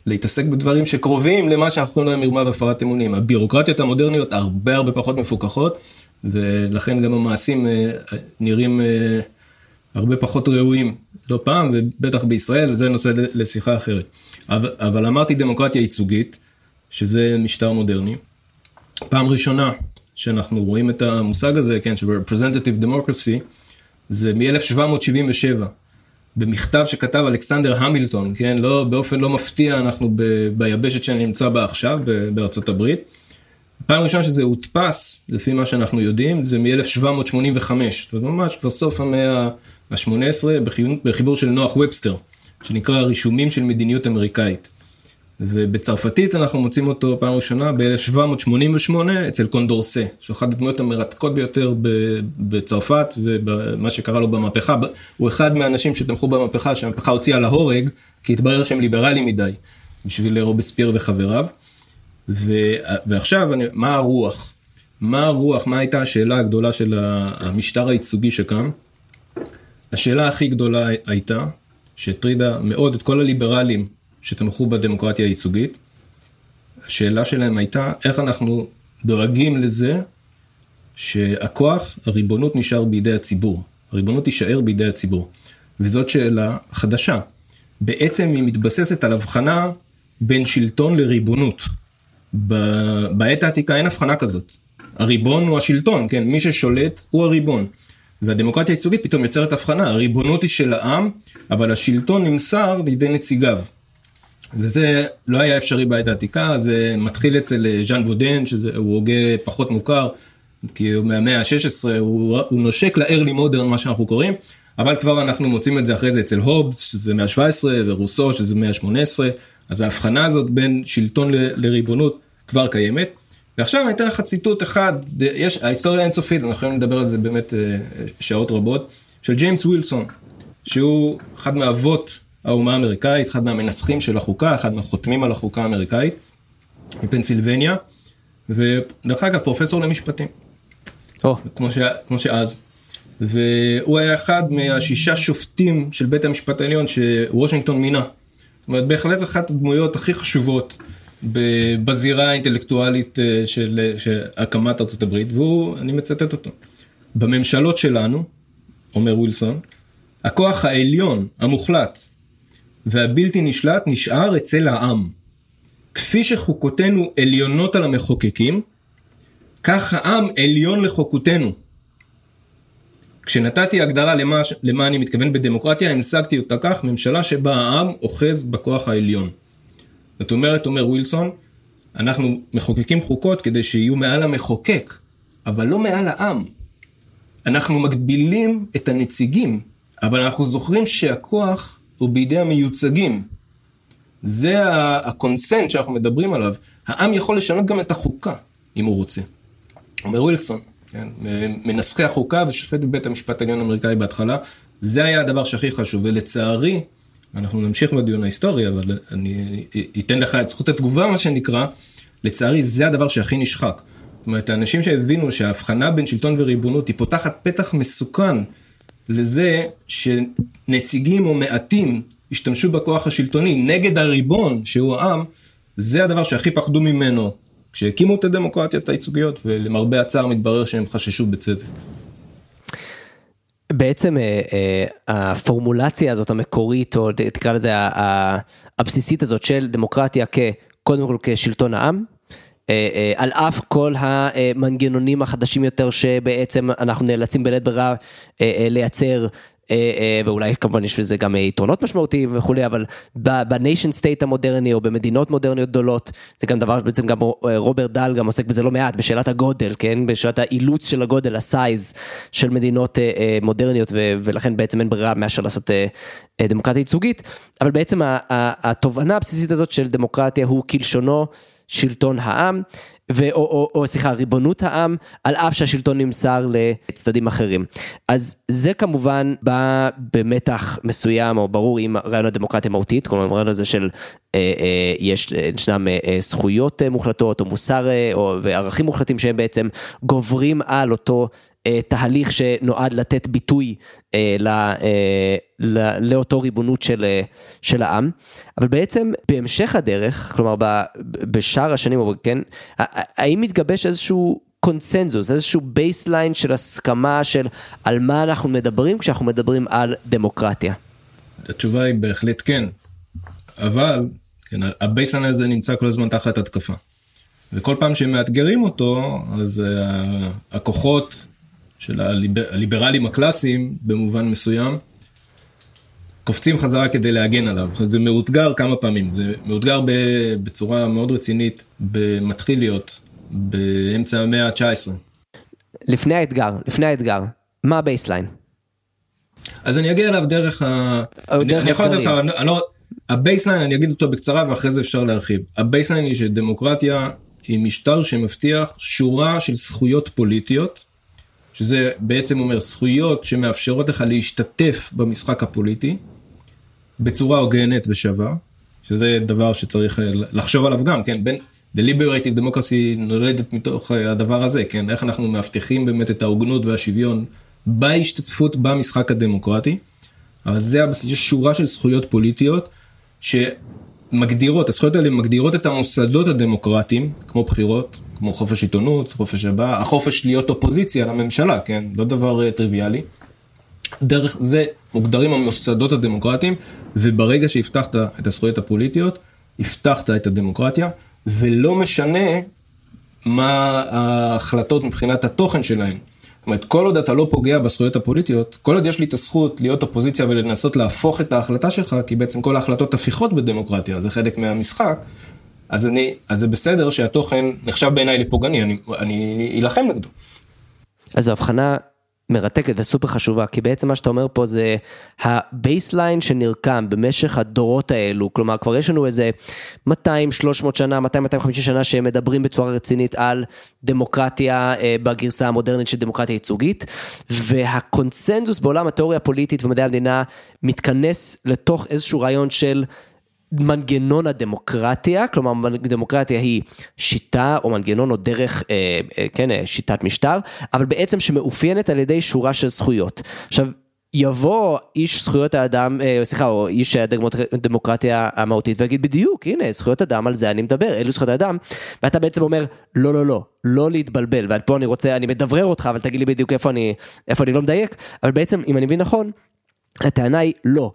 להתעסק בדברים שקרובים למה שאנחנו קוראים להם מרמה והפרת אמונים. הבירוקרטיות המודרניות הרבה הרבה פחות מפוקחות, ולכן גם המעשים אה, נראים אה, הרבה פחות ראויים, לא פעם, ובטח בישראל, זה נושא לשיחה אחרת. אבל, אבל אמרתי דמוקרטיה ייצוגית, שזה משטר מודרני. פעם ראשונה שאנחנו רואים את המושג הזה, כן, של representative democracy, זה מ-1777, במכתב שכתב אלכסנדר המילטון, כן, לא, באופן לא מפתיע אנחנו ב, ביבשת שאני נמצא בה עכשיו, בארצות הברית. פעם ראשונה שזה הודפס, לפי מה שאנחנו יודעים, זה מ-1785, זאת אומרת ממש כבר סוף המאה ה-18 בחיבור של נוח ובסטר, שנקרא רישומים של מדיניות אמריקאית. ובצרפתית אנחנו מוצאים אותו פעם ראשונה ב-1788 אצל קונדורסה, שהוא אחת הדמויות המרתקות ביותר בצרפת ומה שקרה לו במהפכה, הוא אחד מהאנשים שתמכו במהפכה, שהמהפכה הוציאה להורג, כי התברר שהם ליברליים מדי, בשביל רובספיר וחבריו. ו... ועכשיו, אני... מה הרוח? מה הרוח, מה הייתה השאלה הגדולה של המשטר הייצוגי שקם? השאלה הכי גדולה הייתה, שהטרידה מאוד את כל הליברלים שתמכו בדמוקרטיה הייצוגית, השאלה שלהם הייתה איך אנחנו דואגים לזה שהכוח, הריבונות נשאר בידי הציבור. הריבונות תישאר בידי הציבור. וזאת שאלה חדשה. בעצם היא מתבססת על הבחנה בין שלטון לריבונות. בעת העתיקה אין הבחנה כזאת. הריבון הוא השלטון, כן? מי ששולט הוא הריבון. והדמוקרטיה הייצוגית פתאום יוצרת הבחנה, הריבונות היא של העם, אבל השלטון נמסר לידי נציגיו. וזה לא היה אפשרי בעת העתיקה, זה מתחיל אצל אה, ז'אן וודן, שהוא הוגה פחות מוכר, כי הוא מהמאה ה-16, הוא, הוא נושק ל-early modern, מה שאנחנו קוראים, אבל כבר אנחנו מוצאים את זה אחרי זה אצל הובס, שזה מאה ה-17, ורוסו, שזה מאה ה-18, אז ההבחנה הזאת בין שלטון ל- לריבונות כבר קיימת. ועכשיו אני אתן לך ציטוט אחד, יש, ההיסטוריה אינסופית, אנחנו יכולים לדבר על זה באמת אה, שעות רבות, של ג'יימס ווילסון, שהוא אחד מאבות האומה האמריקאית, אחד מהמנסחים של החוקה, אחד מהחותמים על החוקה האמריקאית, מפנסילבניה, ודרך אגב פרופסור למשפטים, oh. כמו, ש... כמו שאז. והוא היה אחד מהשישה שופטים של בית המשפט העליון שוושינגטון מינה. זאת אומרת, בהחלט אחת הדמויות הכי חשובות בזירה האינטלקטואלית אה, של, של הקמת ארצות הברית, והוא, אני מצטט אותו. בממשלות שלנו, אומר ווילסון, הכוח העליון, המוחלט, והבלתי נשלט נשאר אצל העם. כפי שחוקותינו עליונות על המחוקקים, כך העם עליון לחוקותינו. כשנתתי הגדרה למה, למה אני מתכוון בדמוקרטיה, המשגתי אותה כך, ממשלה שבה העם אוחז בכוח העליון. זאת אומרת, אומר ווילסון, אנחנו מחוקקים חוקות כדי שיהיו מעל המחוקק, אבל לא מעל העם. אנחנו מגבילים את הנציגים, אבל אנחנו זוכרים שהכוח הוא בידי המיוצגים. זה הקונסנט שאנחנו מדברים עליו. העם יכול לשנות גם את החוקה, אם הוא רוצה. אומר ווילסון, כן, מנסחי החוקה ושופט בבית המשפט העליון האמריקאי בהתחלה, זה היה הדבר שהכי חשוב, ולצערי, אנחנו נמשיך בדיון ההיסטורי, אבל אני אתן לך את זכות התגובה, מה שנקרא, לצערי זה הדבר שהכי נשחק. זאת אומרת, האנשים שהבינו שההבחנה בין שלטון וריבונות היא פותחת פתח מסוכן לזה שנציגים או מעטים השתמשו בכוח השלטוני נגד הריבון, שהוא העם, זה הדבר שהכי פחדו ממנו כשהקימו את הדמוקרטיות הייצוגיות, ולמרבה הצער מתברר שהם חששו בצדק. בעצם אה, אה, הפורמולציה הזאת המקורית, או תקרא לזה הבסיסית הזאת של דמוקרטיה כקודם כל כשלטון העם, על אף כל המנגנונים החדשים יותר שבעצם אנחנו נאלצים בלית ברירה לייצר אה, אה, ואולי כמובן יש לזה גם יתרונות משמעותיים וכולי, אבל ב nation state המודרני או במדינות מודרניות גדולות, זה גם דבר, בעצם גם רוברט דאל גם עוסק בזה לא מעט, בשאלת הגודל, כן? בשאלת האילוץ של הגודל, ה size של מדינות אה, מודרניות, ולכן בעצם אין ברירה מאשר לעשות דמוקרטיה ייצוגית, אבל בעצם התובנה הבסיסית הזאת של דמוקרטיה הוא כלשונו. שלטון העם, ו, או, או, או סליחה, ריבונות העם, על אף שהשלטון נמסר לצדדים אחרים. אז זה כמובן בא במתח מסוים, או ברור עם רעיון הדמוקרטיה מהותית, כלומר הרעיון הזה של אה, אה, יש, ישנם אה, אה, זכויות אה, מוחלטות, או מוסר, אה, או וערכים מוחלטים שהם בעצם גוברים על אותו אה, תהליך שנועד לתת ביטוי אה, לא, אה, לא, לאותו ריבונות של, של העם, אבל בעצם בהמשך הדרך, כלומר בשאר השנים, כן, האם מתגבש איזשהו קונצנזוס, איזשהו baseline של הסכמה של על מה אנחנו מדברים כשאנחנו מדברים על דמוקרטיה? התשובה היא בהחלט כן, אבל כן, ה baseline הזה נמצא כל הזמן תחת התקפה. וכל פעם שמאתגרים אותו, אז uh, הכוחות של הליבר, הליברלים הקלאסיים במובן מסוים, קופצים חזרה כדי להגן עליו. זאת אומרת, זה מאותגר כמה פעמים, זה מאותגר בצורה מאוד רצינית, מתחיל להיות באמצע המאה ה-19. לפני האתגר, לפני האתגר, מה ה baseline? אז אני אגיע אליו דרך ה... דרך אני יכול לתת לך, אני לא... ה baseline אני אגיד אותו בקצרה ואחרי זה אפשר להרחיב. ה baseline היא שדמוקרטיה היא משטר שמבטיח שורה של זכויות פוליטיות, שזה בעצם אומר זכויות שמאפשרות לך להשתתף במשחק הפוליטי בצורה הוגנת ושווה, שזה דבר שצריך אה, לחשוב עליו גם, כן, בין deliberative democracy נולדת מתוך אה, הדבר הזה, כן, איך אנחנו מבטיחים באמת את ההוגנות והשוויון בהשתתפות במשחק הדמוקרטי. אבל זה הבסיס, יש שורה של זכויות פוליטיות שמגדירות, הזכויות האלה מגדירות את המוסדות הדמוקרטיים, כמו בחירות, כמו חופש עיתונות, חופש הבא, החופש להיות אופוזיציה לממשלה, כן? לא דבר uh, טריוויאלי. דרך זה מוגדרים המוסדות הדמוקרטיים, וברגע שהבטחת את הזכויות הפוליטיות, הבטחת את הדמוקרטיה, ולא משנה מה ההחלטות מבחינת התוכן שלהן. זאת אומרת, כל עוד אתה לא פוגע בזכויות הפוליטיות, כל עוד יש לי את הזכות להיות אופוזיציה ולנסות להפוך את ההחלטה שלך, כי בעצם כל ההחלטות הפיכות בדמוקרטיה, זה חלק מהמשחק, אז אני, אז זה בסדר שהתוכן נחשב בעיניי לפוגעני, אני, אלחם נגדו. אז זו הבחנה מרתקת וסופר חשובה, כי בעצם מה שאתה אומר פה זה ה baseline שנרקם במשך הדורות האלו, כלומר כבר יש לנו איזה 200-300 שנה, 200-250 שנה שהם מדברים בצורה רצינית על דמוקרטיה אה, בגרסה המודרנית של דמוקרטיה ייצוגית, והקונצנזוס בעולם התיאוריה הפוליטית ומדעי המדינה מתכנס לתוך איזשהו רעיון של מנגנון הדמוקרטיה, כלומר דמוקרטיה היא שיטה או מנגנון או דרך, אה, אה, כן, אה, שיטת משטר, אבל בעצם שמאופיינת על ידי שורה של זכויות. עכשיו, יבוא איש זכויות האדם, אה, סליחה, או איש הדמוקרטיה המהותית ויגיד בדיוק, הנה, זכויות אדם, על זה אני מדבר, אלו זכויות האדם, ואתה בעצם אומר, לא, לא, לא, לא להתבלבל, ופה אני רוצה, אני מדברר אותך, אבל תגיד לי בדיוק איפה אני, איפה אני לא מדייק, אבל בעצם, אם אני מבין נכון, הטענה היא לא.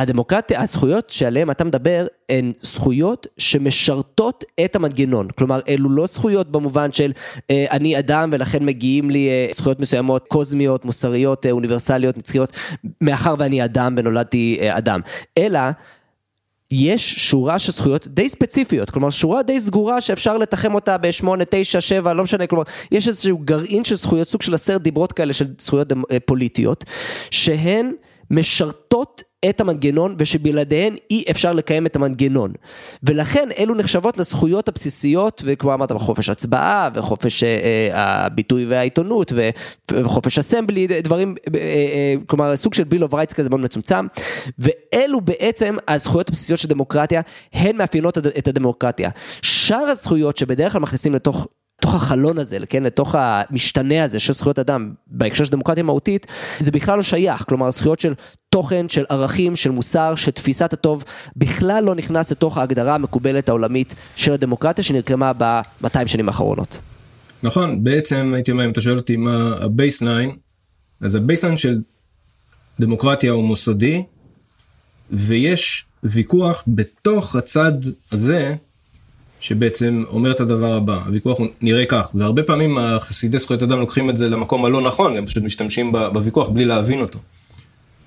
הדמוקרטיה, הזכויות שעליהן אתה מדבר, הן זכויות שמשרתות את המנגנון. כלומר, אלו לא זכויות במובן של אה, אני אדם ולכן מגיעים לי אה, זכויות מסוימות קוזמיות, מוסריות, אה, אוניברסליות, נצחיות, מאחר ואני אדם ונולדתי אה, אדם. אלא... יש שורה של זכויות די ספציפיות, כלומר שורה די סגורה שאפשר לתחם אותה ב-8, 9, 7, לא משנה, כלומר יש איזשהו גרעין של זכויות, סוג של עשרת דיברות כאלה של זכויות אה, פוליטיות, שהן משרתות את המנגנון ושבלעדיהן אי אפשר לקיים את המנגנון. ולכן אלו נחשבות לזכויות הבסיסיות וכבר אמרת חופש הצבעה וחופש אה, אה, הביטוי והעיתונות וחופש assembly דברים אה, אה, כלומר סוג של bill of rights כזה מאוד מצומצם ואלו בעצם הזכויות הבסיסיות של דמוקרטיה הן מאפיינות את הדמוקרטיה. שאר הזכויות שבדרך כלל מכניסים לתוך לתוך החלון הזה, כן, לתוך המשתנה הזה של זכויות אדם בהקשר של דמוקרטיה מהותית, זה בכלל לא שייך, כלומר הזכויות של תוכן, של ערכים, של מוסר, של תפיסת הטוב, בכלל לא נכנס לתוך ההגדרה המקובלת העולמית של הדמוקרטיה שנרקמה ב-200 שנים האחרונות. נכון, בעצם הייתי אומר, אם אתה שואל אותי מה ה baseline, אז ה baseline של דמוקרטיה הוא מוסדי, ויש ויכוח בתוך הצד הזה שבעצם אומר את הדבר הבא, הוויכוח נראה כך, והרבה פעמים החסידי זכויות אדם לוקחים את זה למקום הלא נכון, הם פשוט משתמשים בוויכוח בלי להבין אותו.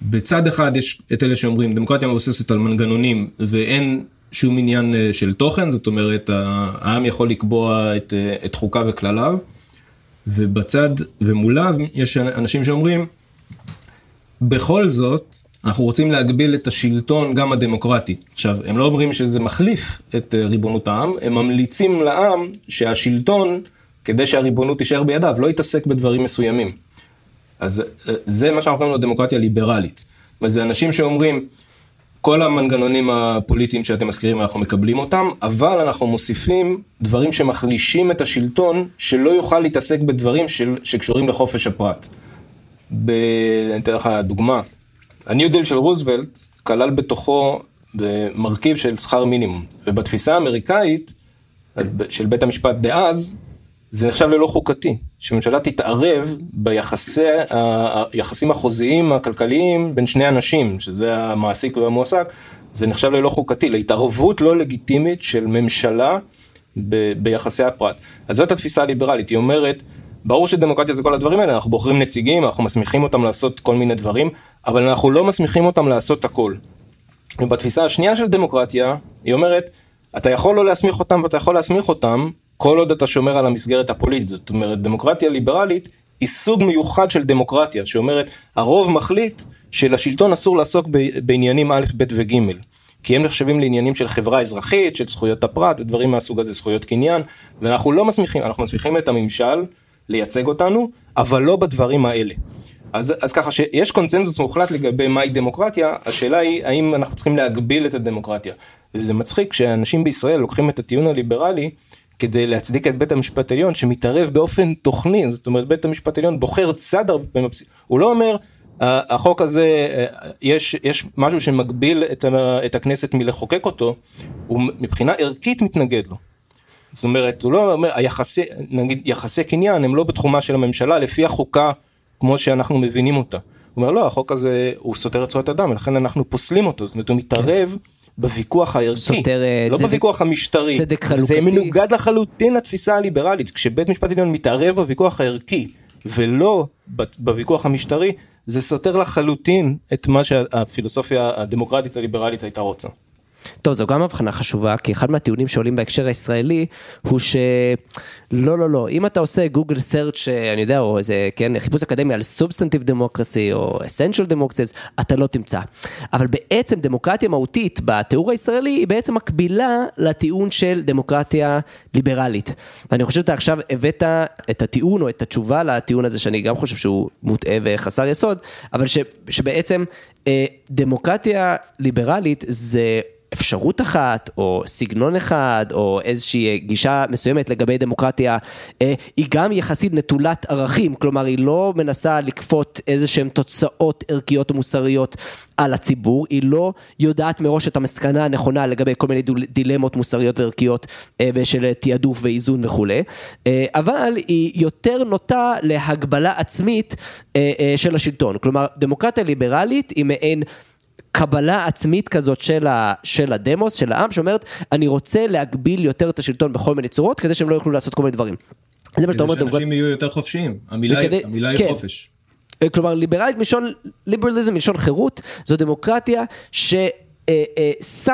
בצד אחד יש את אלה שאומרים דמוקרטיה מבוססת על מנגנונים ואין שום עניין אה, של תוכן, זאת אומרת העם יכול לקבוע את, אה, את חוקה וכלליו, ובצד ומוליו יש אנשים שאומרים בכל זאת אנחנו רוצים להגביל את השלטון גם הדמוקרטי. עכשיו, הם לא אומרים שזה מחליף את אה, ריבונות העם, הם ממליצים לעם שהשלטון, כדי שהריבונות תישאר בידיו, לא יתעסק בדברים מסוימים. אז אה, זה מה שאנחנו קוראים לו דמוקרטיה ליברלית. זה אנשים שאומרים, כל המנגנונים הפוליטיים שאתם מזכירים, אנחנו מקבלים אותם, אבל אנחנו מוסיפים דברים שמחלישים את השלטון, שלא יוכל להתעסק בדברים של, שקשורים לחופש הפרט. ב... אני אתן לך דוגמה. הניו דיל של רוזוולט כלל בתוכו מרכיב של שכר מינימום, ובתפיסה האמריקאית של בית המשפט דאז, זה נחשב ללא חוקתי, שממשלה תתערב ביחסים החוזיים הכלכליים בין שני אנשים, שזה המעסיק והמועסק, זה נחשב ללא חוקתי, להתערבות לא לגיטימית של ממשלה ב, ביחסי הפרט. אז זאת התפיסה הליברלית, היא אומרת, ברור שדמוקרטיה זה כל הדברים האלה, אנחנו בוחרים נציגים, אנחנו מסמיכים אותם לעשות כל מיני דברים, אבל אנחנו לא מסמיכים אותם לעשות הכל. ובתפיסה השנייה של דמוקרטיה, היא אומרת, אתה יכול לא להסמיך אותם ואתה יכול להסמיך אותם, כל עוד אתה שומר על המסגרת הפוליטית. זאת אומרת, דמוקרטיה ליברלית היא סוג מיוחד של דמוקרטיה, שאומרת, הרוב מחליט שלשלטון אסור לעסוק בעניינים א', ב' וג'. כי הם נחשבים לעניינים של חברה אזרחית, של זכויות הפרט ודברים מהסוג הזה, זכויות קניין, ואנחנו לא מסמיכים, אנחנו מסמיכים את הממשל לייצג אותנו, אבל לא בדברים האלה. אז, אז ככה שיש קונצנזוס מוחלט לגבי מהי דמוקרטיה, השאלה היא האם אנחנו צריכים להגביל את הדמוקרטיה. וזה מצחיק שאנשים בישראל לוקחים את הטיעון הליברלי כדי להצדיק את בית המשפט העליון שמתערב באופן תוכני, זאת אומרת בית המשפט העליון בוחר צד הרבה פעמים, הוא לא אומר החוק הזה, יש, יש משהו שמגביל את הכנסת מלחוקק אותו, הוא מבחינה ערכית מתנגד לו. זאת אומרת, הוא לא אומר, היחסי, נגיד, יחסי קניין הם לא בתחומה של הממשלה לפי החוקה כמו שאנחנו מבינים אותה. הוא אומר, לא, החוק הזה הוא סותר את זכויות אדם, ולכן אנחנו פוסלים אותו, זאת אומרת, הוא מתערב. כן. בוויכוח הערכי, סותר, לא צדק, בוויכוח המשטרי, צדק חלוקתי, זה מנוגד לחלוטין לתפיסה הליברלית, כשבית משפט עליון מתערב בוויכוח הערכי ולא בוויכוח המשטרי, זה סותר לחלוטין את מה שהפילוסופיה הדמוקרטית הליברלית הייתה רוצה. טוב, זו גם הבחנה חשובה, כי אחד מהטיעונים שעולים בהקשר הישראלי, הוא שלא, לא, לא, אם אתה עושה גוגל search, אני יודע, או איזה, כן, חיפוש אקדמי על substantive democracy, או essential democracies, אתה לא תמצא. אבל בעצם דמוקרטיה מהותית, בתיאור הישראלי, היא בעצם מקבילה לטיעון של דמוקרטיה ליברלית. ואני חושב שאתה עכשיו הבאת את הטיעון, או את התשובה לטיעון הזה, שאני גם חושב שהוא מוטעה וחסר יסוד, אבל ש, שבעצם אה, דמוקרטיה ליברלית זה אפשרות אחת, או סגנון אחד, או איזושהי גישה מסוימת לגבי דמוקרטיה, אה, היא גם יחסית נטולת ערכים, כלומר היא לא מנסה לכפות איזה שהן תוצאות ערכיות ומוסריות על הציבור, היא לא יודעת מראש את המסקנה הנכונה לגבי כל מיני דילמות מוסריות וערכיות אה, של תעדוף ואיזון וכולי, אה, אבל היא יותר נוטה להגבלה עצמית של השלטון, כלומר דמוקרטיה ליברלית היא מעין קבלה עצמית כזאת של, ה, של הדמוס, של העם, שאומרת, אני רוצה להגביל יותר את השלטון בכל מיני צורות, כדי שהם לא יוכלו לעשות כל מיני דברים. זה מה שאתה אומר. כדי שאנשים יהיו יותר חופשיים, המילה, וכדי, המילה היא כן. חופש. אה, כלומר, ליברלית מלשון, ליברליזם מלשון חירות, זו דמוקרטיה ששמה אה,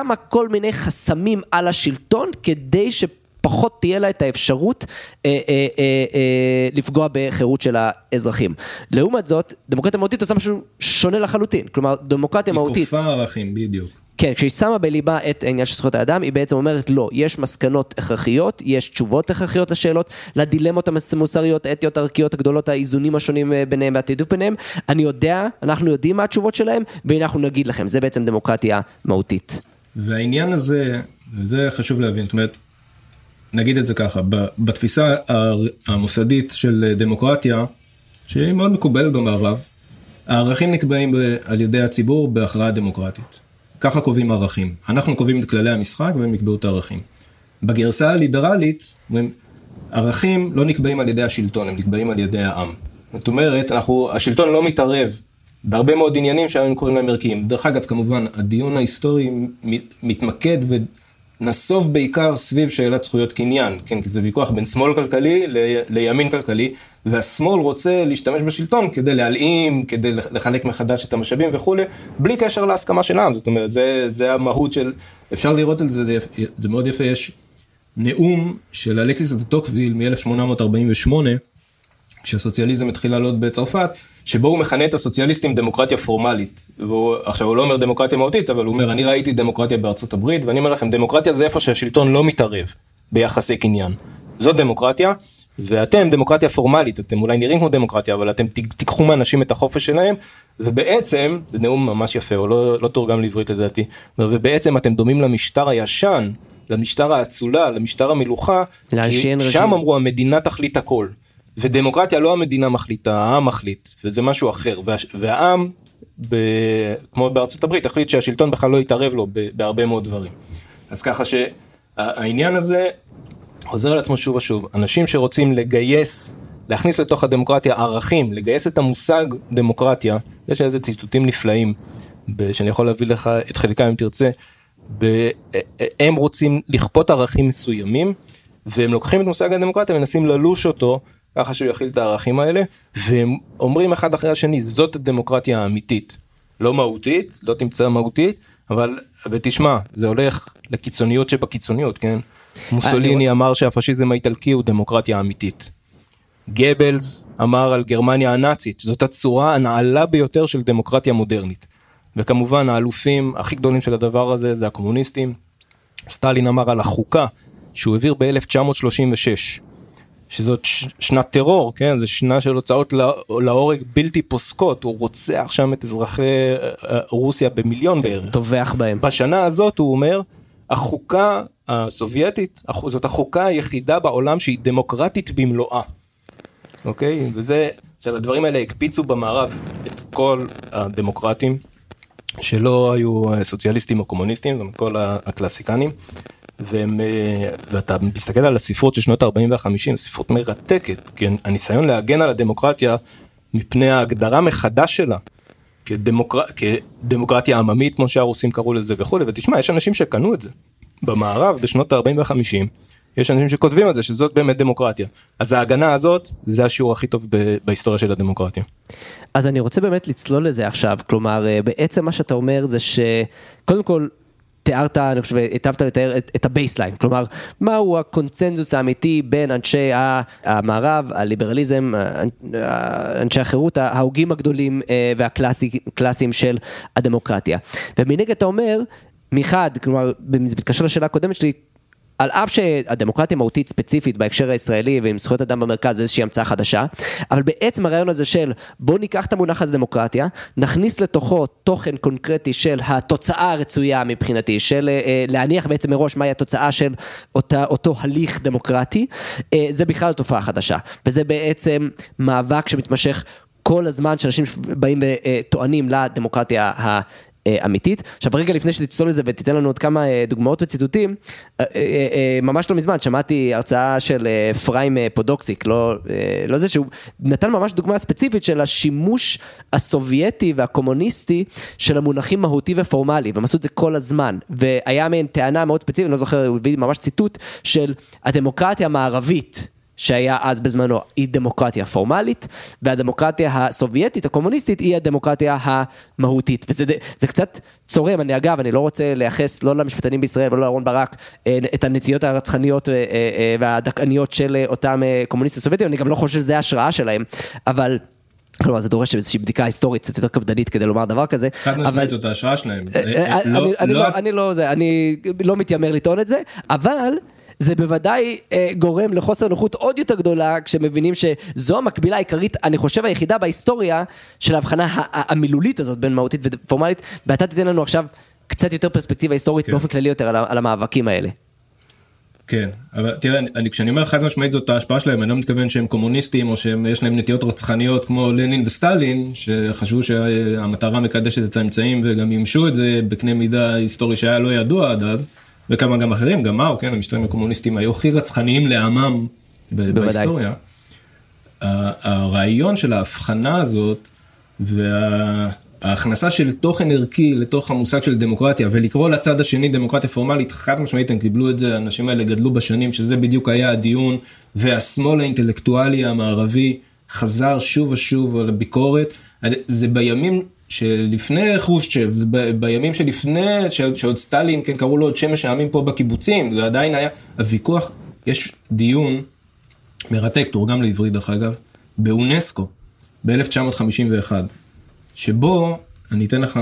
אה, כל מיני חסמים על השלטון, כדי ש... פחות תהיה לה את האפשרות אה, אה, אה, אה, לפגוע בחירות של האזרחים. לעומת זאת, דמוקרטיה מהותית עושה משהו שונה לחלוטין. כלומר, דמוקרטיה מהותית... היא כופה ערכים, בדיוק. כן, כשהיא שמה בליבה את העניין של זכויות האדם, היא בעצם אומרת לא, יש מסקנות הכרחיות, יש תשובות הכרחיות לשאלות, לדילמות המוסריות, האתיות, הערכיות הגדולות, האיזונים השונים אה, ביניהם והתעדוף ביניהם. אני יודע, אנחנו יודעים מה התשובות שלהם, והנה אנחנו נגיד לכם, זה בעצם דמוקרטיה מהותית. והעניין הזה, וזה חשוב להבין, זאת אומרת, נגיד את זה ככה, בתפיסה המוסדית של דמוקרטיה, שהיא מאוד מקובלת במערב, הערכים נקבעים על ידי הציבור בהכרעה דמוקרטית. ככה קובעים ערכים. אנחנו קובעים את כללי המשחק והם יקבעו את הערכים. בגרסה הליברלית, ערכים לא נקבעים על ידי השלטון, הם נקבעים על ידי העם. זאת אומרת, אנחנו, השלטון לא מתערב בהרבה מאוד עניינים שהיינו קוראים להם ערכיים. דרך אגב, כמובן, הדיון ההיסטורי מתמקד נסוב בעיקר סביב שאלת זכויות קניין, כן, כי זה ויכוח בין שמאל כלכלי ל, לימין כלכלי, והשמאל רוצה להשתמש בשלטון כדי להלאים, כדי לחלק מחדש את המשאבים וכולי, בלי קשר להסכמה של העם, זאת אומרת, זה, זה המהות של, אפשר לראות על זה, זה, זה מאוד יפה, יש נאום של אלכסיס דה טוקוויל מ-1848, כשהסוציאליזם התחיל לעלות בצרפת, שבו הוא מכנה את הסוציאליסטים דמוקרטיה פורמלית. והוא, עכשיו הוא לא אומר דמוקרטיה מהותית, אבל הוא אומר אני ראיתי דמוקרטיה בארצות הברית, ואני אומר לכם דמוקרטיה זה איפה שהשלטון לא מתערב ביחסי קניין. זאת דמוקרטיה, ואתם דמוקרטיה פורמלית, אתם אולי נראים כמו דמוקרטיה, אבל אתם תיקחו מאנשים את החופש שלהם, ובעצם, זה נאום ממש יפה, הוא לא, לא תורגם לעברית לדעתי, ובעצם אתם דומים למשטר הישן, למשטר האצולה, למשטר המלוכה, כי שם אמרו המדינה תחליט הכל. ודמוקרטיה לא המדינה מחליטה, העם מחליט, וזה משהו אחר, וה, והעם, ב, כמו בארצות הברית, החליט שהשלטון בכלל לא יתערב לו בהרבה מאוד דברים. אז ככה שהעניין הזה חוזר על עצמו שוב ושוב, אנשים שרוצים לגייס, להכניס לתוך הדמוקרטיה ערכים, לגייס את המושג דמוקרטיה, יש איזה ציטוטים נפלאים, שאני יכול להביא לך את חלקם אם תרצה, הם רוצים לכפות ערכים מסוימים, והם לוקחים את מושג הדמוקרטיה ומנסים ללוש אותו ככה שהוא יכיל את הערכים האלה, והם אומרים אחד אחרי השני, זאת הדמוקרטיה האמיתית. לא מהותית, לא תמצא מהותית, אבל, ותשמע, זה הולך לקיצוניות שבקיצוניות, כן? מוסוליני אמר שהפשיזם האיטלקי הוא דמוקרטיה אמיתית. גבלס אמר על גרמניה הנאצית, זאת הצורה הנעלה ביותר של דמוקרטיה מודרנית. וכמובן האלופים הכי גדולים של הדבר הזה זה הקומוניסטים. סטלין אמר על החוקה שהוא העביר ב-1936, שזאת ש- שנת טרור, כן? זו שנה של הוצאות לה- להורג בלתי פוסקות, הוא רוצח שם את אזרחי אה, אה, רוסיה במיליון בערך. טובח בהם. בשנה הזאת הוא אומר, החוקה הסובייטית, זאת החוקה היחידה בעולם שהיא דמוקרטית במלואה. אוקיי? וזה, עכשיו הדברים האלה הקפיצו במערב את כל הדמוקרטים, שלא היו אה, סוציאליסטים או קומוניסטים, גם כל הקלאסיקנים. והם, אה, ואתה מסתכל על הספרות של שנות ה-40 וה-50, ספרות מרתקת, כי הניסיון להגן על הדמוקרטיה מפני ההגדרה מחדש שלה כדמוקר... כדמוקרטיה עממית כמו שהרוסים קראו לזה וכולי. ותשמע יש אנשים שקנו את זה. במערב בשנות ה-40 וה-50 יש אנשים שכותבים על זה שזאת באמת דמוקרטיה. אז ההגנה הזאת זה השיעור הכי טוב ב- בהיסטוריה של הדמוקרטיה. אז אני רוצה באמת לצלול לזה עכשיו, כלומר, אה, בעצם מה שאתה אומר זה שקודם כל, תיארת, אני חושב, היטבת לתאר את, את ה baseline, כלומר, מהו הקונצנזוס האמיתי בין אנשי המערב, הליברליזם, אנשי החירות, ההוגים הגדולים אה, והקלאסיים של הדמוקרטיה. ומנגד אתה אומר, מחד, כלומר, זה מתקשר לשאלה הקודמת שלי, על אף שהדמוקרטיה מהותית ספציפית בהקשר הישראלי ועם זכויות אדם במרכז זה איזושהי המצאה חדשה, אבל בעצם הרעיון הזה של בוא ניקח את המונח הזה דמוקרטיה, נכניס לתוכו תוכן קונקרטי של התוצאה הרצויה מבחינתי, של אה, להניח בעצם מראש מהי התוצאה של אותה, אותו הליך דמוקרטי, אה, זה בכלל תופעה חדשה, וזה בעצם מאבק שמתמשך כל הזמן שאנשים באים וטוענים לדמוקרטיה ה... אה, אמיתית. עכשיו רגע לפני שתצלול לזה ותיתן לנו עוד כמה אה, דוגמאות וציטוטים, אה, אה, אה, ממש לא מזמן שמעתי הרצאה של אה, פריים אה, פודוקסיק, לא, אה, לא זה שהוא נתן ממש דוגמה ספציפית של השימוש הסובייטי והקומוניסטי של המונחים מהותי ופורמלי, והם עשו את זה כל הזמן, והיה מעין טענה מאוד ספציפית, אני לא זוכר, הוא הביא ממש ציטוט של הדמוקרטיה המערבית. שהיה אז בזמנו, היא דמוקרטיה פורמלית, והדמוקרטיה הסובייטית הקומוניסטית היא הדמוקרטיה המהותית. וזה זה קצת צורם, אני אגב, אני לא רוצה לייחס לא למשפטנים בישראל ולא לאהרן ברק אה, את הנטיות הרצחניות אה, אה, והדכאניות של אותם קומוניסטים סובייטים, אני גם לא חושב שזה ההשראה שלהם, אבל... כלומר זה דורש איזושהי בדיקה היסטורית קצת יותר קפדנית כדי לומר דבר כזה. חד משמעית אותה ההשראה שלהם. לא אני לא מתיימר לטעון את זה, אבל זה בוודאי אה, גורם לחוסר נוחות עוד יותר גדולה כשמבינים שזו המקבילה העיקרית, אני חושב היחידה בהיסטוריה של ההבחנה המילולית הזאת בין מהותית ופורמלית, ואתה תיתן לנו עכשיו קצת יותר פרספקטיבה היסטורית כן. באופן כללי יותר על, על המאבקים האלה. כן, אבל תראה, אני, כשאני אומר חד משמעית זאת ההשפעה שלהם, אני לא מתכוון שהם קומוניסטים או שיש להם נטיות רצחניות כמו לנין וסטלין, שחשבו שהמטרה מקדשת את האמצעים וגם מימשו את זה בקנה מידה היסטורי שהיה לא ידוע עד אז. וכמה גם אחרים, גם מאו, כן, המשטרים הקומוניסטים היו הכי רצחניים לעמם בהיסטוריה. הרעיון של ההבחנה הזאת וההכנסה של תוכן ערכי לתוך המושג של דמוקרטיה ולקרוא לצד השני דמוקרטיה פורמלית, חד משמעית הם קיבלו את זה, האנשים האלה גדלו בשנים שזה בדיוק היה הדיון, והשמאל האינטלקטואלי המערבי חזר שוב ושוב על הביקורת, זה בימים שלפני חושצ'ב, בימים שלפני, שעוד סטלין, כן, קראו לו עוד שמש העמים פה בקיבוצים, זה עדיין היה, הוויכוח, יש דיון מרתק, תורגם לעברית דרך אגב, באונסקו, ב-1951, שבו, אני אתן לך,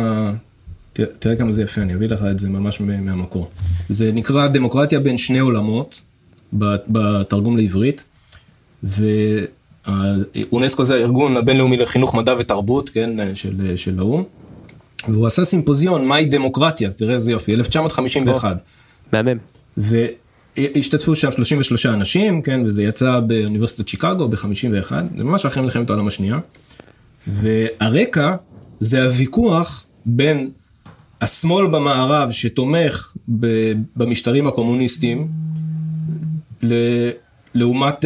תראה כמה זה יפה, אני אביא לך את זה ממש מהמקור. זה נקרא דמוקרטיה בין שני עולמות, בתרגום לעברית, ו... אונסקו זה הארגון הבינלאומי לחינוך מדע ותרבות, כן, של, של האו"ם. והוא עשה סימפוזיון, מהי דמוקרטיה, תראה איזה יופי, 1951. מהמם. והשתתפו שם 33 אנשים, כן, וזה יצא באוניברסיטת שיקגו ב-51, זה ממש אחרי מלחמת העולם השנייה. והרקע זה הוויכוח בין השמאל במערב שתומך במשטרים הקומוניסטיים, לעומת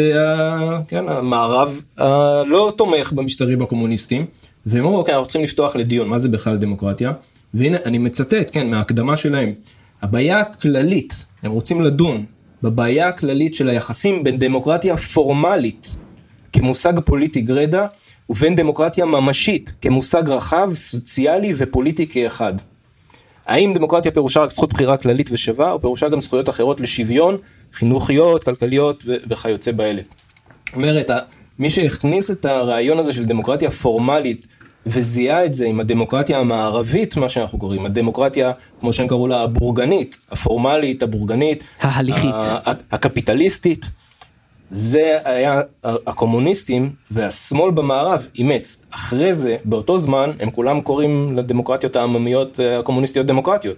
כן, המערב הלא תומך במשטרים הקומוניסטיים, והם אמרו, אוקיי, אנחנו צריכים לפתוח לדיון, מה זה בכלל דמוקרטיה? והנה, אני מצטט, כן, מההקדמה שלהם. הבעיה הכללית, הם רוצים לדון בבעיה הכללית של היחסים בין דמוקרטיה פורמלית כמושג פוליטי גרידא, ובין דמוקרטיה ממשית כמושג רחב, סוציאלי ופוליטי כאחד. האם דמוקרטיה פירושה רק זכות בחירה כללית ושווה, או פירושה גם זכויות אחרות לשוויון, חינוכיות, כלכליות וכיוצא באלה. זאת אומרת, מי שהכניס את הרעיון הזה של דמוקרטיה פורמלית וזיהה את זה עם הדמוקרטיה המערבית, מה שאנחנו קוראים, הדמוקרטיה, כמו שהם קראו לה, הבורגנית, הפורמלית, הבורגנית, ההליכית. הקפיטליסטית. זה היה הקומוניסטים והשמאל במערב אימץ. אחרי זה, באותו זמן, הם כולם קוראים לדמוקרטיות העממיות אה, הקומוניסטיות דמוקרטיות.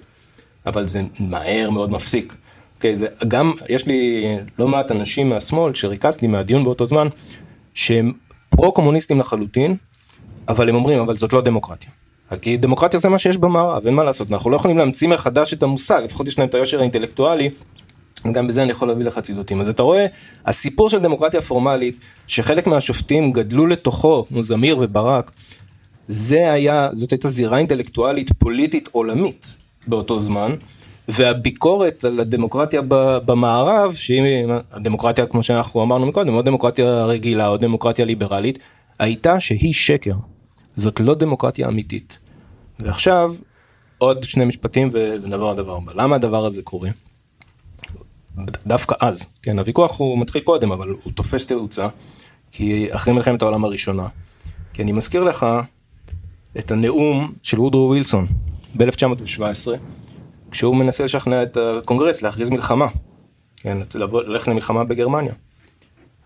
אבל זה מהר מאוד מפסיק. אוקיי, זה גם, יש לי לא מעט אנשים מהשמאל שריכזתי מהדיון באותו זמן, שהם פרו-קומוניסטים לחלוטין, אבל הם אומרים, אבל זאת לא דמוקרטיה. כי דמוקרטיה זה מה שיש במערב, אין מה לעשות, אנחנו לא יכולים להמציא מחדש את המושג, לפחות יש להם את היושר האינטלקטואלי, גם בזה אני יכול להביא לך ציטוטים. אז אתה רואה, הסיפור של דמוקרטיה פורמלית, שחלק מהשופטים גדלו לתוכו, כמו זמיר וברק, זה היה, זאת הייתה זירה אינטלקטואלית פוליטית עולמית באותו זמן, והביקורת על הדמוקרטיה במערב, שהיא הדמוקרטיה כמו שאנחנו אמרנו מקודם, או דמוקרטיה רגילה או דמוקרטיה ליברלית, הייתה שהיא שקר. זאת לא דמוקרטיה אמיתית. ועכשיו, עוד שני משפטים ונעבור לדבר הבא. למה הדבר הזה קורה? דווקא אז, כן, הוויכוח הוא מתחיל קודם, אבל הוא תופס תאוצה, כי אחרי מלחמת העולם הראשונה. כי אני מזכיר לך את הנאום של וודרו ווילסון ב-1917, כשהוא מנסה לשכנע את הקונגרס להכריז מלחמה, כן, ללכת למלחמה בגרמניה.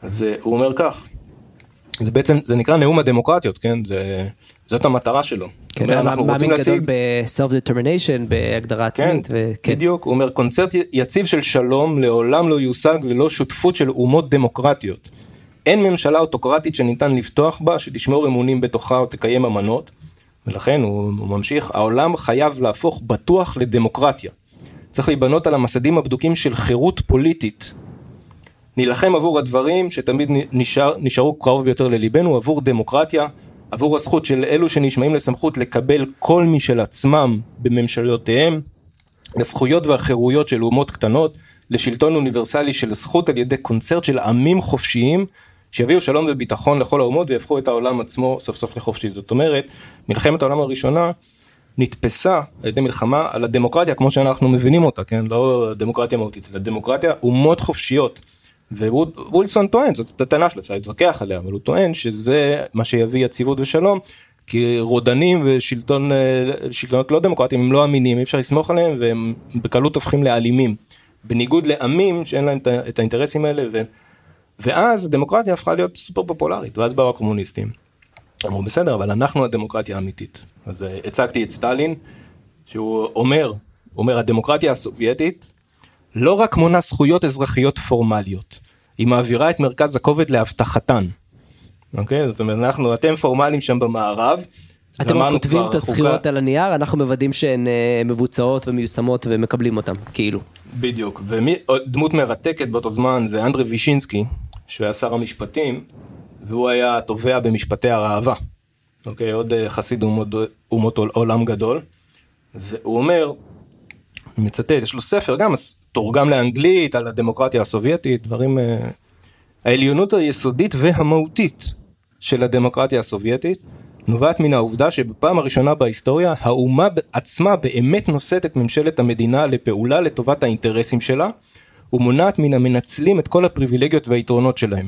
אז אה, הוא אומר כך, זה בעצם, זה נקרא נאום הדמוקרטיות, כן, זה, זאת המטרה שלו. כן, אומר, אנחנו רוצים מאמין גדול להשיג ב-self determination, בהגדרה כן, עצמית. וכן. בדיוק, הוא אומר קונצרט יציב של שלום לעולם לא יושג ללא שותפות של אומות דמוקרטיות. אין ממשלה אוטוקרטית שניתן לבטוח בה, שתשמור אמונים בתוכה או תקיים אמנות, ולכן הוא, הוא ממשיך, העולם חייב להפוך בטוח לדמוקרטיה. צריך להיבנות על המסדים הבדוקים של חירות פוליטית. נילחם עבור הדברים שתמיד נשאר, נשארו קרוב ביותר לליבנו, עבור דמוקרטיה, עבור הזכות של אלו שנשמעים לסמכות לקבל כל משל עצמם בממשלותיהם, לזכויות והחירויות של אומות קטנות, לשלטון אוניברסלי של זכות על ידי קונצרט של עמים חופשיים, שיביאו שלום וביטחון לכל האומות ויהפכו את העולם עצמו סוף סוף לחופשי. זאת אומרת, מלחמת העולם הראשונה נתפסה על ידי מלחמה על הדמוקרטיה כמו שאנחנו מבינים אותה, כן? לא דמוקרטיה מהותית, אלא דמוקרטיה אומות חופשיות. ווילסון טוען, זאת הטענה שלו, אפשר להתווכח עליה, אבל הוא טוען שזה מה שיביא יציבות ושלום, כי רודנים ושלטון, אה, לא דמוקרטיים הם לא אמינים, אי אפשר לסמוך עליהם והם בקלות הופכים לאלימים. בניגוד לעמים שאין להם את האינטרסים האלה. ואז דמוקרטיה הפכה להיות סופר פופולרית, ואז באו הקומוניסטים. אמרו בסדר, אבל אנחנו הדמוקרטיה האמיתית. אז אה, הצגתי את סטלין, שהוא אומר, אומר הדמוקרטיה הסובייטית לא רק מונה זכויות אזרחיות פורמליות, היא מעבירה את מרכז הכובד להבטחתן. אוקיי? זאת אומרת, אנחנו, אתם פורמליים שם במערב. אתם כותבים את חוקה- על הנייר, אנחנו מוודאים שהן אה, מבוצעות ומיושמות ומקבלים אותן, כאילו. בדיוק, ודמות מרתקת באותו זמן זה אנדרי וישינסקי, שהוא היה שר המשפטים, והוא היה תובע במשפטי הראווה. אוקיי, עוד אה, חסיד אומות, אומות עול- עולם גדול. אז הוא אומר, מצטט, יש לו ספר גם, תורגם לאנגלית על הדמוקרטיה הסובייטית, דברים... אה, העליונות היסודית והמהותית של הדמוקרטיה הסובייטית נובעת מן העובדה שבפעם הראשונה בהיסטוריה האומה עצמה באמת נושאת את ממשלת המדינה לפעולה לטובת האינטרסים שלה ומונעת מן המנצלים את כל הפריבילגיות והיתרונות שלהם.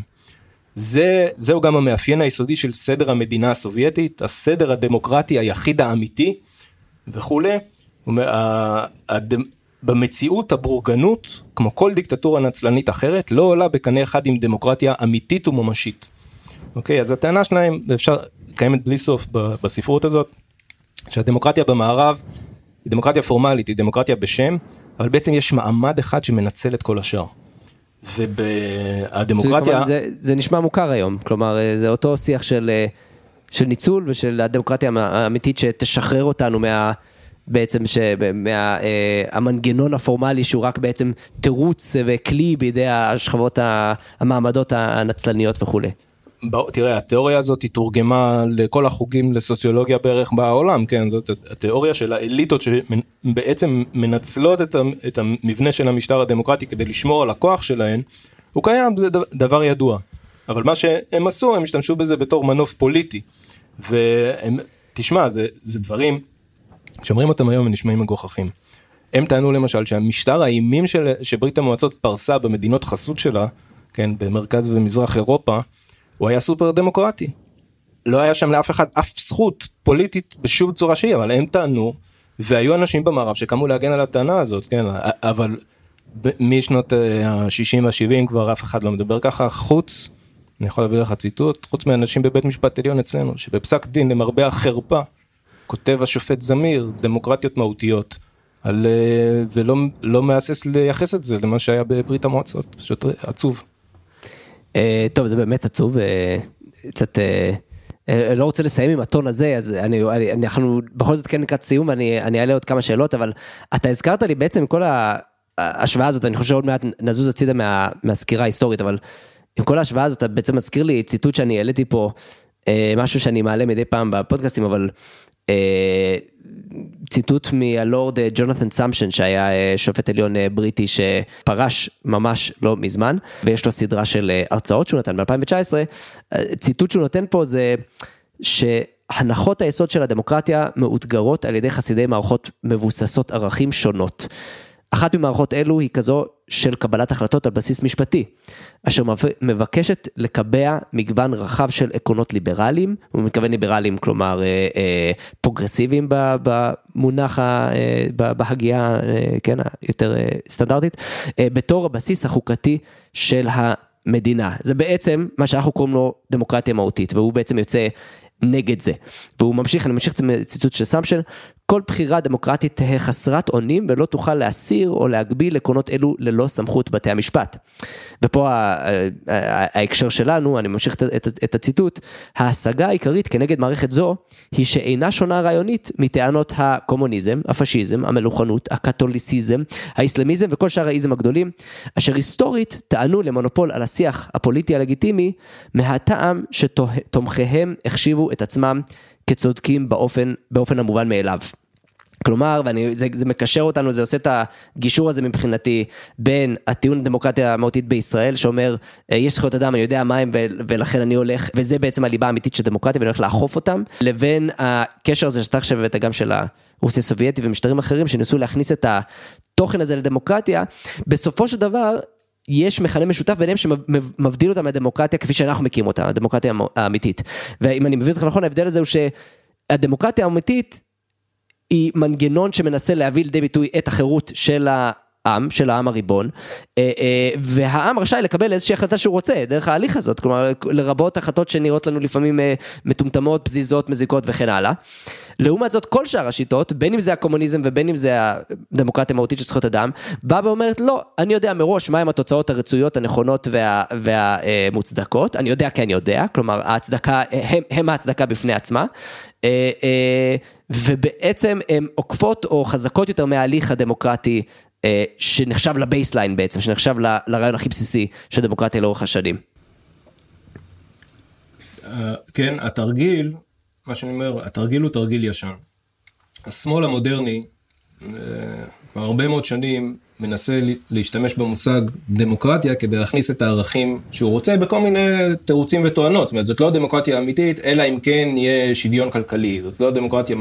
זה, זהו גם המאפיין היסודי של סדר המדינה הסובייטית, הסדר הדמוקרטי היחיד האמיתי וכולי. הד- במציאות הבורגנות, כמו כל דיקטטורה נצלנית אחרת, לא עולה בקנה אחד עם דמוקרטיה אמיתית וממשית. אוקיי, אז הטענה שלהם, ואפשר, קיימת בלי סוף בספרות הזאת, שהדמוקרטיה במערב היא דמוקרטיה פורמלית, היא דמוקרטיה בשם, אבל בעצם יש מעמד אחד שמנצל את כל השאר. זה, ובדמוקרטיה, כמובן, זה, זה נשמע מוכר היום, כלומר אה, זה אותו שיח של, אה, של ניצול ושל הדמוקרטיה האמיתית שתשחרר אותנו מה... בעצם מהמנגנון הפורמלי שהוא רק בעצם תירוץ וכלי בידי השכבות המעמדות הנצלניות וכולי. תראה, התיאוריה הזאת היא תורגמה לכל החוגים לסוציולוגיה בערך בעולם, כן, זאת התיאוריה של האליטות שבעצם מנצלות את, את המבנה של המשטר הדמוקרטי כדי לשמור על הכוח שלהן, הוא קיים, זה דבר- ידוע. אבל מה שהם עשו, הם השתמשו בזה בתור מנוף פוליטי. והם, תשמע, זה, זה דברים, כשאומרים אותם היום הם נשמעים מגוחכים. הם טענו למשל שהמשטר האימים של, שברית המועצות פרסה במדינות חסות שלה, כן, במרכז ומזרח אירופה, הוא היה סופר דמוקרטי. לא היה שם לאף אחד אף זכות פוליטית בשום צורה שהיא, אבל הם טענו, והיו אנשים במערב שקמו להגן על הטענה הזאת, כן, אבל משנות ה-60 וה-70 כבר אף אחד לא מדבר ככה, חוץ, אני יכול להביא לך ציטוט, חוץ מאנשים בבית משפט עליון אצלנו, שבפסק דין למרבה החרפה, כותב השופט זמיר, דמוקרטיות מהותיות. על, אה, ולא לא מהסס לייחס את זה למה שהיה בברית המועצות, פשוט עצוב. אה, טוב זה באמת עצוב, אה, קצת לא רוצה לסיים עם הטון הזה אז אני, אני אנחנו בכל זאת כן לקראת סיום ואני אעלה עוד כמה שאלות אבל אתה הזכרת לי בעצם כל ההשוואה הזאת אני חושב שעוד מעט נזוז הצידה מה, מהסקירה ההיסטורית אבל עם כל ההשוואה הזאת אתה בעצם מזכיר לי ציטוט שאני העליתי פה משהו שאני מעלה מדי פעם בפודקאסטים אבל ציטוט מהלורד אה, ג'ונתן סמשן שהיה אה, שופט עליון אה, בריטי שפרש ממש לא מזמן ויש לו סדרה של הרצאות שהוא נתן ב-2019. ציטוט שהוא נותן פה זה שהנחות היסוד של הדמוקרטיה מאותגרות על ידי חסידי מערכות מבוססות ערכים שונות. אחת ממערכות אלו היא כזו של קבלת החלטות על בסיס משפטי, אשר מבקשת לקבע מגוון רחב של עקרונות ליברליים, הוא מתכוון ליברליים כלומר אה, אה, פרוגרסיביים במונח, אה, בהגייה, כן, היותר סטנדרטית, בתור הבסיס החוקתי של המדינה. זה בעצם מה שאנחנו קוראים לו דמוקרטיה מהותית, והוא בעצם יוצא נגד זה. והוא ממשיך, אני ממשיך את הציטוט של סמשן, כל בחירה דמוקרטית תהא חסרת אונים ולא תוכל להסיר או להגביל עקרונות אלו ללא סמכות בתי המשפט. ופה ההקשר שלנו, אני ממשיך את הציטוט, ההשגה העיקרית כנגד מערכת זו היא שאינה שונה רעיונית מטענות הקומוניזם, הפשיזם, המלוכנות, הקתוליסיזם, האסלאמיזם וכל שאר האיזם הגדולים, אשר היסטורית טענו למונופול על השיח הפוליטי הלגיטימי מהטעם שתומכיהם החשיבו את עצמם כצודקים באופן, באופן המובן מאליו. כלומר, וזה זה מקשר אותנו, זה עושה את הגישור הזה מבחינתי בין הטיעון לדמוקרטיה המהותית בישראל, שאומר, אה, יש זכויות אדם, אני יודע מה הם ולכן אני הולך, וזה בעצם הליבה האמיתית של דמוקרטיה ואני הולך לאכוף אותם, לבין הקשר הזה שאתה עכשיו הבאת גם של הרוסיה הסובייטית ומשטרים אחרים, שניסו להכניס את התוכן הזה לדמוקרטיה, בסופו של דבר, יש מכנה משותף ביניהם שמבדיל אותם מהדמוקרטיה כפי שאנחנו מכירים אותה, הדמוקרטיה האמיתית. ואם אני מבין אותך נכון, ההבדל הזה הוא שהדמוקרטיה האמיתית היא מנגנון שמנסה להביא לידי ביטוי את החירות של העם, של העם הריבון, אה, אה, והעם רשאי לקבל איזושהי החלטה שהוא רוצה, דרך ההליך הזאת, כלומר לרבות החלטות שנראות לנו לפעמים אה, מטומטמות, פזיזות, מזיקות וכן הלאה. לעומת זאת כל שאר השיטות, בין אם זה הקומוניזם ובין אם זה הדמוקרטיה המהותית של זכויות אדם, באה ואומרת לא, אני יודע מראש מהם התוצאות הרצויות, הנכונות וה, והמוצדקות, אני יודע כי אני יודע, כלומר ההצדקה, הם, הם ההצדקה בפני עצמה, ובעצם הן עוקפות או חזקות יותר מההליך הדמוקרטי אה, שנחשב לבייסליין בעצם, שנחשב לרעיון הכי בסיסי של דמוקרטיה לאורך השנים. אה, כן, התרגיל, מה שאני אומר, התרגיל הוא תרגיל ישן. השמאל המודרני, אה, כבר הרבה מאוד שנים, מנסה להשתמש במושג דמוקרטיה כדי להכניס את הערכים שהוא רוצה בכל מיני תירוצים וטוענות. זאת אומרת, זאת לא דמוקרטיה אמיתית, אלא אם כן יהיה שוויון כלכלי. זאת לא דמוקרטיה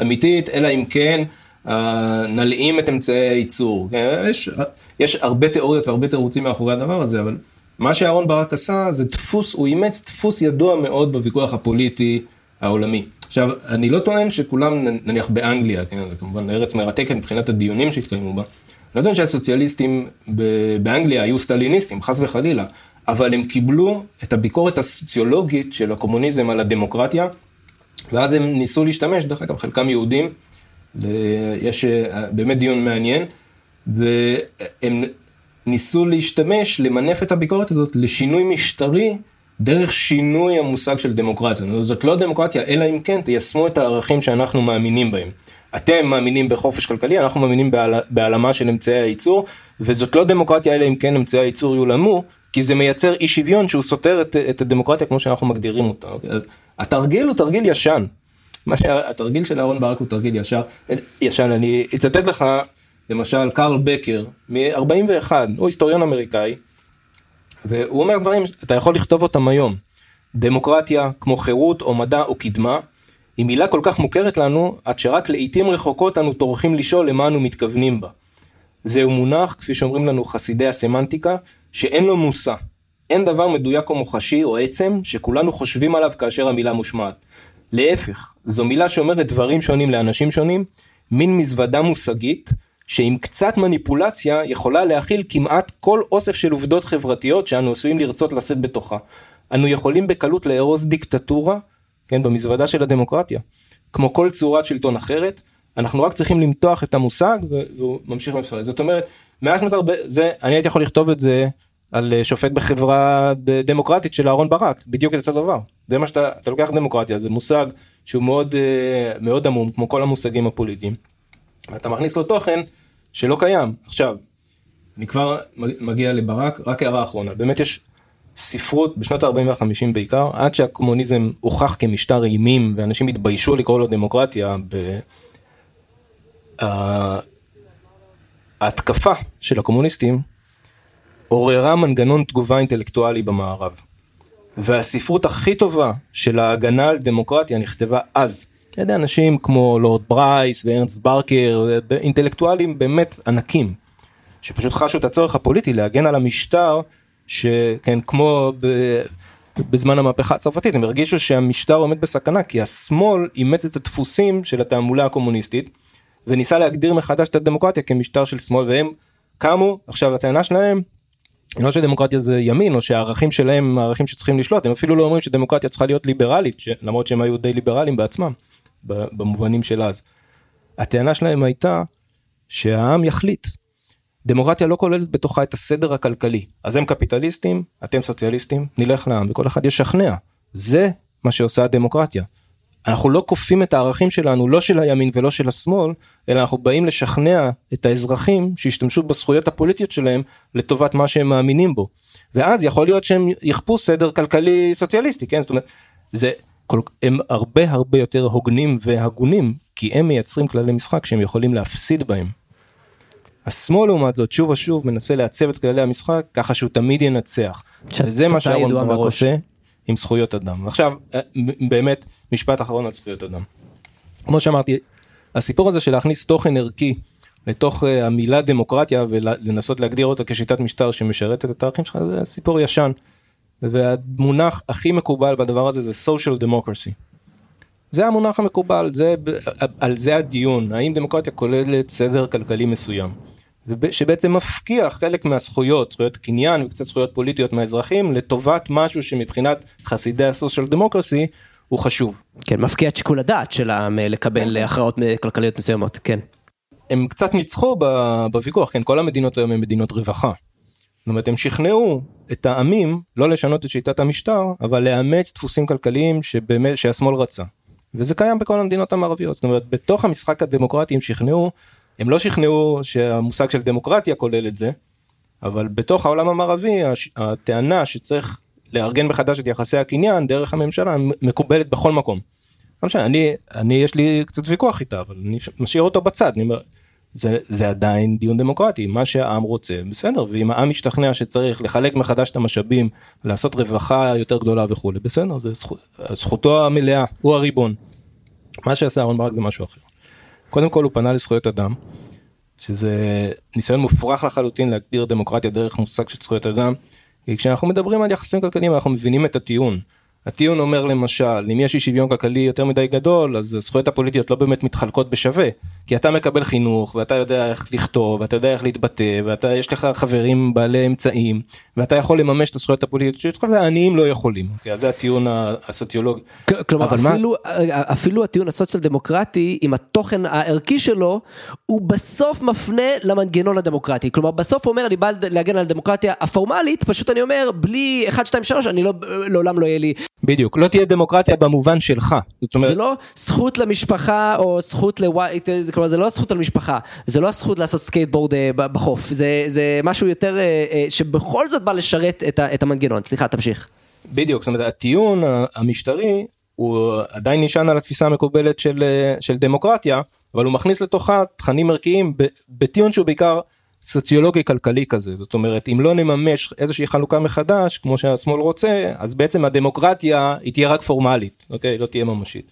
אמיתית, אלא אם כן אה, נלאים את אמצעי הייצור. יש, יש הרבה תיאוריות והרבה תירוצים מאחורי הדבר הזה, אבל מה שאהרן ברק עשה זה דפוס, הוא אימץ דפוס ידוע מאוד בוויכוח הפוליטי העולמי. עכשיו, אני לא טוען שכולם, נניח באנגליה, כן, זה כמובן ארץ מרתקת מבחינת הדיונים שהתקיימו בה, אני לא טוען שהסוציאליסטים באנגליה היו סטליניסטים, חס וחלילה, אבל הם קיבלו את הביקורת הסוציולוגית של הקומוניזם על הדמוקרטיה, ואז הם ניסו להשתמש, דרך אגב, חלקם יהודים, יש אה, באמת דיון מעניין, והם ניסו להשתמש, למנף את הביקורת הזאת לשינוי משטרי דרך שינוי המושג של דמוקרטיה. זאת לא דמוקרטיה, אלא אם כן תיישמו את הערכים שאנחנו מאמינים בהם. אתם מאמינים בחופש כלכלי, אנחנו מאמינים בהעלמה של אמצעי הייצור, וזאת לא דמוקרטיה אלא אם כן אמצעי הייצור יולמו, כי זה מייצר אי שוויון שהוא סותר את, את הדמוקרטיה כמו שאנחנו מגדירים אותה. אוקיי? אז התרגיל הוא תרגיל ישן. מה שהתרגיל של אהרן ברק הוא תרגיל ישר, ישן. אני אצטט לך למשל קרל בקר מ-41, הוא היסטוריון אמריקאי, והוא אומר דברים, אתה יכול לכתוב אותם היום. דמוקרטיה, כמו חירות או מדע או קדמה, היא מילה כל כך מוכרת לנו, עד שרק לעיתים רחוקות אנו טורחים לשאול למה אנו מתכוונים בה. זהו מונח, כפי שאומרים לנו חסידי הסמנטיקה, שאין לו מושא. אין דבר מדויק או מוחשי או עצם שכולנו חושבים עליו כאשר המילה מושמעת. להפך, זו מילה שאומרת דברים שונים לאנשים שונים, מין מזוודה מושגית, שעם קצת מניפולציה יכולה להכיל כמעט כל אוסף של עובדות חברתיות שאנו עשויים לרצות לשאת בתוכה. אנו יכולים בקלות לארוז דיקטטורה, כן, במזוודה של הדמוקרטיה. כמו כל צורת שלטון אחרת, אנחנו רק צריכים למתוח את המושג והוא ממשיך לפרט. זאת אומרת, מעט מותר, זה, אני הייתי יכול לכתוב את זה על אה, שופט בחברה דמוקרטית של אהרן ברק, בדיוק את אותו דבר. זה מה שאתה, אתה לוקח דמוקרטיה, זה מושג שהוא מאוד, אה, מאוד עמום, כמו כל המושגים הפוליטיים. אתה מכניס לו תוכן שלא קיים. עכשיו, אני כבר מגיע לברק, רק הערה אחרונה, באמת יש ספרות בשנות ה-40 וה-50 בעיקר, עד שהקומוניזם הוכח כמשטר אימים ואנשים התביישו לקרוא לו דמוקרטיה. ההתקפה של הקומוניסטים עוררה מנגנון תגובה אינטלקטואלי במערב. והספרות הכי טובה של ההגנה על דמוקרטיה נכתבה אז. על ידי אנשים כמו לורד ברייס וארנסט ברקר, אינטלקטואלים באמת ענקים, שפשוט חשו את הצורך הפוליטי להגן על המשטר, שכן כמו ב... בזמן המהפכה הצרפתית הם הרגישו שהמשטר עומד בסכנה כי השמאל אימץ את הדפוסים של התעמולה הקומוניסטית וניסה להגדיר מחדש את הדמוקרטיה כמשטר של שמאל והם קמו. עכשיו הטענה שלהם לא שדמוקרטיה זה ימין או שהערכים שלהם הם הערכים שצריכים לשלוט הם אפילו לא אומרים שדמוקרטיה צריכה להיות ליברלית למרות שהם היו די ליברליים בעצמם במובנים של אז. הטענה שלהם הייתה שהעם יחליט. דמוקרטיה לא כוללת בתוכה את הסדר הכלכלי אז הם קפיטליסטים אתם סוציאליסטים נלך לעם וכל אחד ישכנע זה מה שעושה הדמוקרטיה. אנחנו לא כופים את הערכים שלנו לא של הימין ולא של השמאל אלא אנחנו באים לשכנע את האזרחים שישתמשו בזכויות הפוליטיות שלהם לטובת מה שהם מאמינים בו. ואז יכול להיות שהם יכפו סדר כלכלי סוציאליסטי כן זאת אומרת זה כל, הם הרבה הרבה יותר הוגנים והגונים כי הם מייצרים כללי משחק שהם יכולים להפסיד בהם. השמאל לעומת זאת שוב ושוב מנסה לעצב את כללי המשחק ככה שהוא תמיד ינצח. וזה מה שאהרון ברק עושה עם זכויות אדם. עכשיו אה, באמת משפט אחרון על זכויות אדם. כמו שאמרתי הסיפור הזה של להכניס תוכן ערכי לתוך uh, המילה דמוקרטיה ולנסות להגדיר אותה כשיטת משטר שמשרתת את הערכים שלך זה סיפור ישן. והמונח הכי מקובל בדבר הזה זה social democracy. זה המונח המקובל זה על זה הדיון האם דמוקרטיה כוללת סדר כלכלי מסוים. שבעצם מפקיע חלק מהזכויות, זכויות קניין וקצת זכויות פוליטיות מהאזרחים לטובת משהו שמבחינת חסידי הסושיאל דמוקרסי הוא חשוב. כן, מפקיע את שיקול הדעת שלהם לקבל הכרעות כלכליות מסוימות, כן. הם קצת ניצחו בוויכוח, כן, כל המדינות היום הן מדינות רווחה. זאת אומרת, הם שכנעו את העמים לא לשנות את שיטת המשטר, אבל לאמץ דפוסים כלכליים שבאמת, שהשמאל רצה. וזה קיים בכל המדינות המערביות. זאת אומרת, בתוך המשחק הדמוקרטי הם שכנעו הם לא שכנעו שהמושג של דמוקרטיה כולל את זה, אבל בתוך העולם המערבי הטענה שצריך לארגן מחדש את יחסי הקניין דרך הממשלה מקובלת בכל מקום. לא משנה, אני, אני יש לי קצת ויכוח איתה, אבל אני משאיר אותו בצד, אני אומר, זה, זה עדיין דיון דמוקרטי, מה שהעם רוצה, בסדר, ואם העם משתכנע שצריך לחלק מחדש את המשאבים, לעשות רווחה יותר גדולה וכולי, בסדר, זה זכות, זכותו המלאה, הוא הריבון. מה שעשה אהרן ברק זה משהו אחר. קודם כל הוא פנה לזכויות אדם, שזה ניסיון מופרך לחלוטין להגדיר דמוקרטיה דרך מושג של זכויות אדם. כי כשאנחנו מדברים על יחסים כלכליים אנחנו מבינים את הטיעון. הטיעון אומר למשל, אם יש אי שוויון כלכלי יותר מדי גדול, אז הזכויות הפוליטיות לא באמת מתחלקות בשווה. כי אתה מקבל חינוך, ואתה יודע איך לכתוב, ואתה יודע איך להתבטא, ואתה, יש לך חברים בעלי אמצעים, ואתה יכול לממש את הזכויות הפוליטיות שלך, והעניים לא יכולים. אוקיי, אז זה הטיעון הסוציולוגי. כלומר, אפילו, מה... אפילו הטיעון הסוציאל דמוקרטי, עם התוכן הערכי שלו, הוא בסוף מפנה למנגנון הדמוקרטי. כלומר, בסוף הוא אומר, אני בא להגן על הדמוקרטיה הפורמלית, פשוט אני אומר, בלי 1, 2, 3, אני לא, לעולם לא יהיה לי בדיוק. לא תהיה דמוקרטיה במובן שלך. זאת אומרת זה לא זכות למשפחה או זכות לוואי כלומר זה לא זכות על משפחה זה לא הזכות לעשות סקייטבורד אה, בחוף. זה זה משהו יותר אה, אה, שבכל זאת בא לשרת את, את המנגנון. סליחה תמשיך. בדיוק. זאת אומרת הטיעון המשטרי הוא עדיין נשען על התפיסה המקובלת של של דמוקרטיה אבל הוא מכניס לתוכה תכנים ערכיים בטיעון שהוא בעיקר סוציולוגי כלכלי כזה זאת אומרת אם לא נממש איזושהי חלוקה מחדש כמו שהשמאל רוצה אז בעצם הדמוקרטיה היא תהיה רק פורמלית אוקיי לא תהיה ממשית.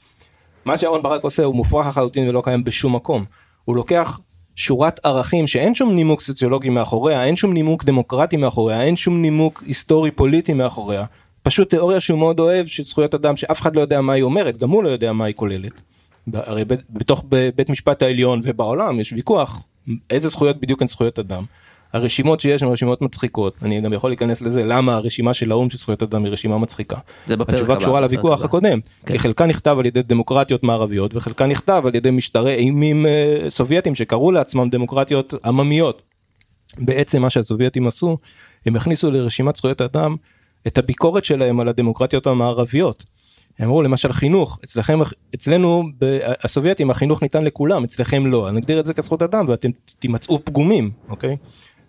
מה שאהרן ברק עושה הוא מופרך לחלוטין ולא קיים בשום מקום הוא לוקח שורת ערכים שאין שום נימוק סוציולוגי מאחוריה, אין שום נימוק דמוקרטי מאחוריה, אין שום נימוק היסטורי פוליטי מאחוריה. פשוט תיאוריה שהוא מאוד אוהב של זכויות אדם שאף אחד לא יודע מה היא אומרת, גם הוא לא יודע מה היא כוללת. הרי בתוך בית משפט העליון ובעולם יש ויכוח איזה זכויות בדיוק הן זכויות אדם. הרשימות שיש הן רשימות מצחיקות, אני גם יכול להיכנס לזה למה הרשימה של האו"ם של זכויות אדם היא רשימה מצחיקה. זה בפרק התשובה הבא, קשורה בפרק לוויכוח. הקודם, כן. כי חלקה נכתב על ידי דמוקרטיות מערביות וחלקה נכתב על ידי משטרי אימים אה, סובייטים שקראו לעצמם דמוקרטיות עממיות. בעצם מה שהסובייטים עשו, הם הכניסו לרשימת זכויות האדם את הביקורת שלהם על הדמוקרטיות המערביות. הם אמרו למשל חינוך, אצלכם, אצלנו הסובייטים החינוך ניתן לכולם, אצלכם לא, נגדיר את זה כזכות אדם ואתם תימצאו פגומים, אוקיי?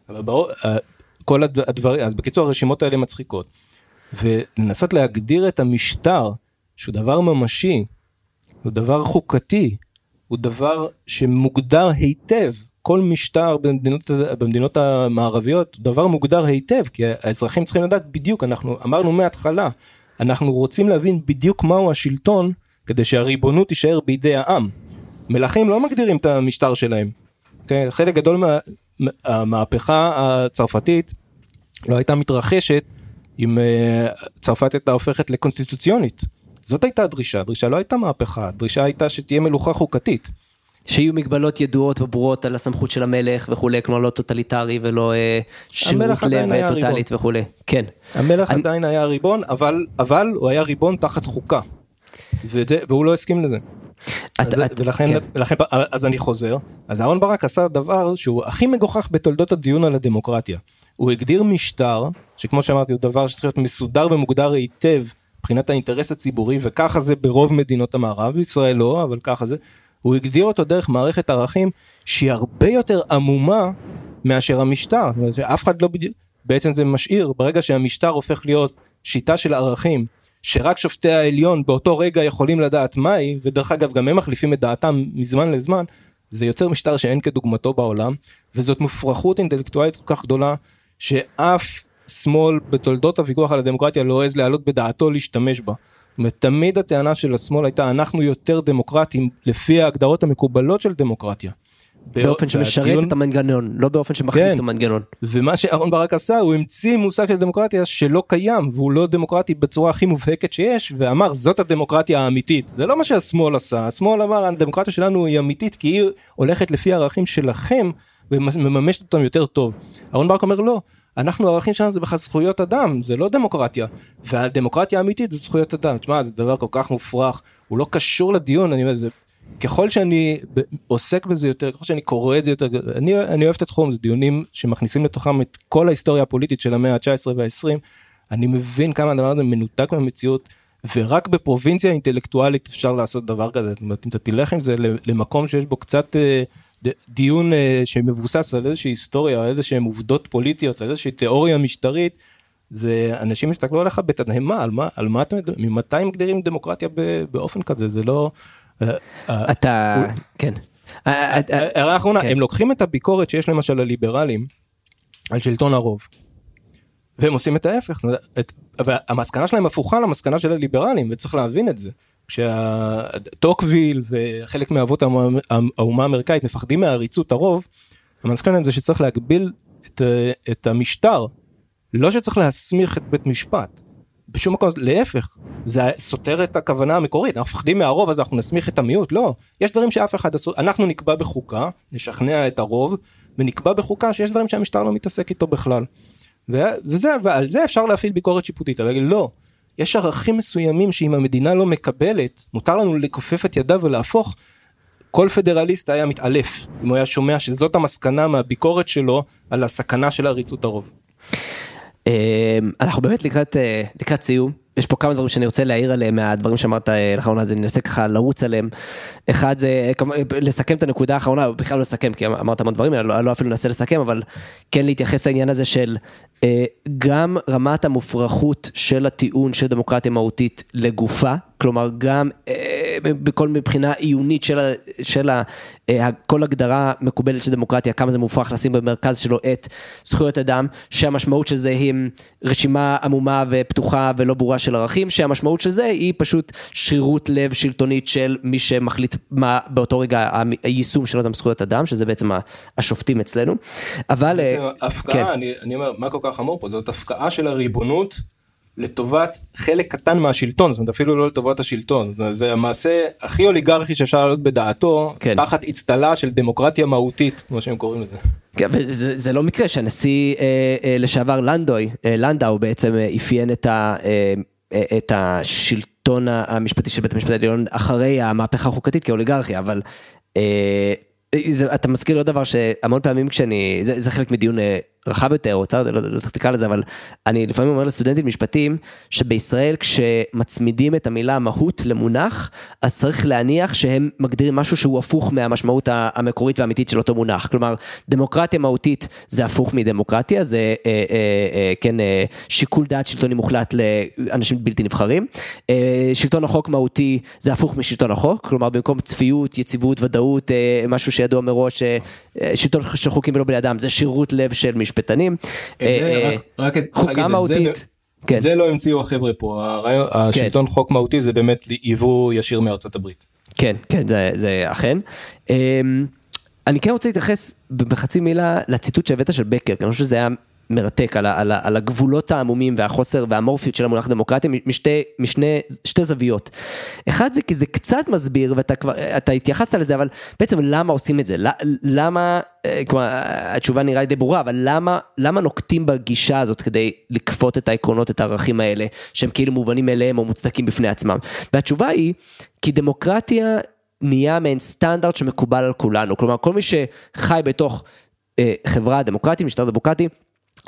אבל ברור, ה- כל הד- הדברים, אז בקיצור הרשימות האלה מצחיקות. ולנסות להגדיר את המשטר שהוא דבר ממשי, הוא דבר חוקתי, הוא דבר שמוגדר היטב. כל משטר במדינות, במדינות המערביות דבר מוגדר היטב כי האזרחים צריכים לדעת בדיוק אנחנו אמרנו מההתחלה אנחנו רוצים להבין בדיוק מהו השלטון כדי שהריבונות תישאר בידי העם. מלכים לא מגדירים את המשטר שלהם. כן? חלק גדול מהמהפכה הצרפתית לא הייתה מתרחשת אם אה, צרפת הייתה הופכת לקונסטיטוציונית. זאת הייתה הדרישה, הדרישה לא הייתה מהפכה, הדרישה הייתה שתהיה מלוכה חוקתית. שיהיו מגבלות ידועות וברורות על הסמכות של המלך וכולי, כלומר לא טוטליטרי ולא אה, שירות לב היה טוטלית וכולי. כן. המלך אני- עדיין היה ריבון, אבל, אבל הוא היה ריבון תחת חוקה. וזה, והוא לא הסכים לזה. את- אז, את- ולכן, כן. ולכן, אז אני חוזר, אז אהרן ברק עשה דבר שהוא הכי מגוחך בתולדות הדיון על הדמוקרטיה. הוא הגדיר משטר, שכמו שאמרתי הוא דבר שצריך להיות מסודר ומוגדר היטב מבחינת האינטרס הציבורי, וככה זה ברוב מדינות המערב, בישראל לא, אבל ככה זה. הוא הגדיר אותו דרך מערכת ערכים שהיא הרבה יותר עמומה מאשר המשטר. שאף אחד לא בדיוק, בעצם זה משאיר, ברגע שהמשטר הופך להיות שיטה של ערכים, שרק שופטי העליון באותו רגע יכולים לדעת מהי, ודרך אגב גם הם מחליפים את דעתם מזמן לזמן, זה יוצר משטר שאין כדוגמתו בעולם, וזאת מופרכות אינטלקטואלית כל כך גדולה, שאף שמאל בתולדות הוויכוח על הדמוקרטיה לא העז להעלות בדעתו להשתמש בה. תמיד הטענה של השמאל הייתה אנחנו יותר דמוקרטים לפי ההגדרות המקובלות של דמוקרטיה. באופן שמשרת והדיון- את המנגנון, לא באופן שמחליף כן. את המנגנון. ומה שאהרן ברק עשה הוא המציא מושג של דמוקרטיה שלא קיים והוא לא דמוקרטי בצורה הכי מובהקת שיש ואמר זאת הדמוקרטיה האמיתית זה לא מה שהשמאל עשה השמאל אמר הדמוקרטיה שלנו היא אמיתית כי היא הולכת לפי הערכים שלכם ומממשת אותם יותר טוב. אהרן ברק אומר לא אנחנו הערכים שלנו זה בכלל זכויות אדם זה לא דמוקרטיה. והדמוקרטיה האמיתית זה זכויות אדם. תשמע זה דבר כל כך מופרך הוא לא קשור לדיון אני אומר זה ככל שאני עוסק בזה יותר, ככל שאני קורא את זה יותר, אני, אני אוהב את התחום, זה דיונים שמכניסים לתוכם את כל ההיסטוריה הפוליטית של המאה ה-19 וה-20, אני מבין כמה הדבר הזה מנותק מהמציאות, ורק בפרובינציה אינטלקטואלית אפשר לעשות דבר כזה, זאת אומרת, אם אתה תלך עם זה למקום שיש בו קצת ד- דיון אה, שמבוסס על איזושהי היסטוריה, על איזשהם עובדות פוליטיות, על איזושהי תיאוריה משטרית, זה אנשים יסתכלו עליך בתדהמה, על מה, על מה אתם, ממתי מגדירים דמוקרטיה באופן כזה, זה לא... אה, אה, אתה, כן. הערה אחרונה, כן. הם לוקחים את הביקורת שיש למשל לליברלים על שלטון הרוב. והם עושים את ההפך, והמסקנה שלהם הפוכה למסקנה של הליברלים וצריך להבין את זה. כשטוקוויל וחלק מאבות האומה- האמריקאית מפחדים מעריצות הרוב, המסקנה זה שצריך להגביל את, את המשטר, לא שצריך להסמיך את בית משפט. בשום מקום, להפך, זה סותר את הכוונה המקורית, אנחנו מפחדים מהרוב אז אנחנו נסמיך את המיעוט, לא, יש דברים שאף אחד אסור, אנחנו נקבע בחוקה, נשכנע את הרוב, ונקבע בחוקה שיש דברים שהמשטר לא מתעסק איתו בכלל. וזה, ועל זה אפשר להפעיל ביקורת שיפוטית, אבל לא, יש ערכים מסוימים שאם המדינה לא מקבלת, מותר לנו לכופף את ידיו ולהפוך, כל פדרליסט היה מתעלף, אם הוא היה שומע שזאת המסקנה מהביקורת שלו על הסכנה של עריצות הרוב. אה, אנחנו באמת לקראת, אה, סיום. יש פה כמה דברים שאני רוצה להעיר עליהם מהדברים שאמרת אה, לאחרונה, אז אני אנסה ככה לרוץ עליהם. אחד זה אה, כמ- לסכם את הנקודה האחרונה, בכלל לא לסכם, כי אמרת המון דברים, אני לא, לא אפילו אנסה לסכם, אבל כן להתייחס לעניין הזה של אה, גם רמת המופרכות של הטיעון של דמוקרטיה מהותית לגופה, כלומר גם אה, בכל מבחינה עיונית של, ה- של ה- אה, כל הגדרה מקובלת של דמוקרטיה, כמה זה מופרך לשים במרכז שלו את זכויות אדם, שהמשמעות של זה היא רשימה עמומה ופתוחה ולא ברורה של ערכים, שהמשמעות של זה היא פשוט שרירות לב שלטונית של מי שמחליט מה באותו רגע היישום של אותם זכויות אדם, שזה בעצם ה- השופטים אצלנו. אבל... בעצם אה, הפקעה, כן. אני, אני אומר, מה כל כך חמור פה? זאת הפקעה של הריבונות לטובת חלק קטן מהשלטון, זאת אומרת אפילו לא לטובת השלטון. זה המעשה הכי אוליגרכי שאפשר להעלות בדעתו, כן. תחת אצטלה של דמוקרטיה מהותית, כמו שהם קוראים לזה. כן, וזה, זה לא מקרה שהנשיא אה, אה, לשעבר לנדוי, אה, לנדאו בעצם אה, אפיין את, ה, אה, אה, את השלטון המשפטי של בית המשפט העליון אחרי המהפכה החוקתית כאוליגרכיה, אבל אה, זה, אתה מזכיר לי עוד דבר שהמון פעמים כשאני, זה, זה חלק מדיון אה, רחב יותר, או צר, לא, לא צריך תקרא לזה, אבל אני לפעמים אומר לסטודנטים משפטים, שבישראל כשמצמידים את המילה מהות למונח, אז צריך להניח שהם מגדירים משהו שהוא הפוך מהמשמעות המקורית והאמיתית של אותו מונח. כלומר, דמוקרטיה מהותית זה הפוך מדמוקרטיה, זה אה, אה, אה, כן אה, שיקול דעת שלטוני מוחלט לאנשים בלתי נבחרים. אה, שלטון החוק מהותי זה הפוך משלטון החוק, כלומר במקום צפיות, יציבות, ודאות, אה, משהו שידוע מראש, אה, אה, שלטון של חוקים ולא בני אדם, זה שירות לב של משפטנים. אה, צריך חוקה מהותית. כן. את זה לא המציאו החבר'ה פה, הרעיון- השלטון חוק מהותי זה באמת יבוא ישיר מארצות הברית. כן, כן, זה, זה אכן. אמ, אני כן רוצה להתייחס בחצי מילה לציטוט שהבאת של בקר, כי אני חושב שזה היה מרתק על, ה- על, ה- על הגבולות העמומים והחוסר והמורפיות של המונח דמוקרטיה משתי, משני, שתי זוויות. אחד זה כי זה קצת מסביר ואתה כבר, אתה התייחסת לזה, אבל בעצם למה עושים את זה? למה, אה, כלומר, התשובה נראה לי די ברורה, אבל למה, למה נוקטים בגישה הזאת כדי לכפות את העקרונות, את הערכים האלה, שהם כאילו מובנים מאליהם או מוצדקים בפני עצמם? והתשובה היא, כי דמוקרטיה נהיה מעין סטנדרט שמקובל על כולנו, כלומר כל מי שחי בתוך אה, חברה דמוקרטית, משטר דמוקרטי,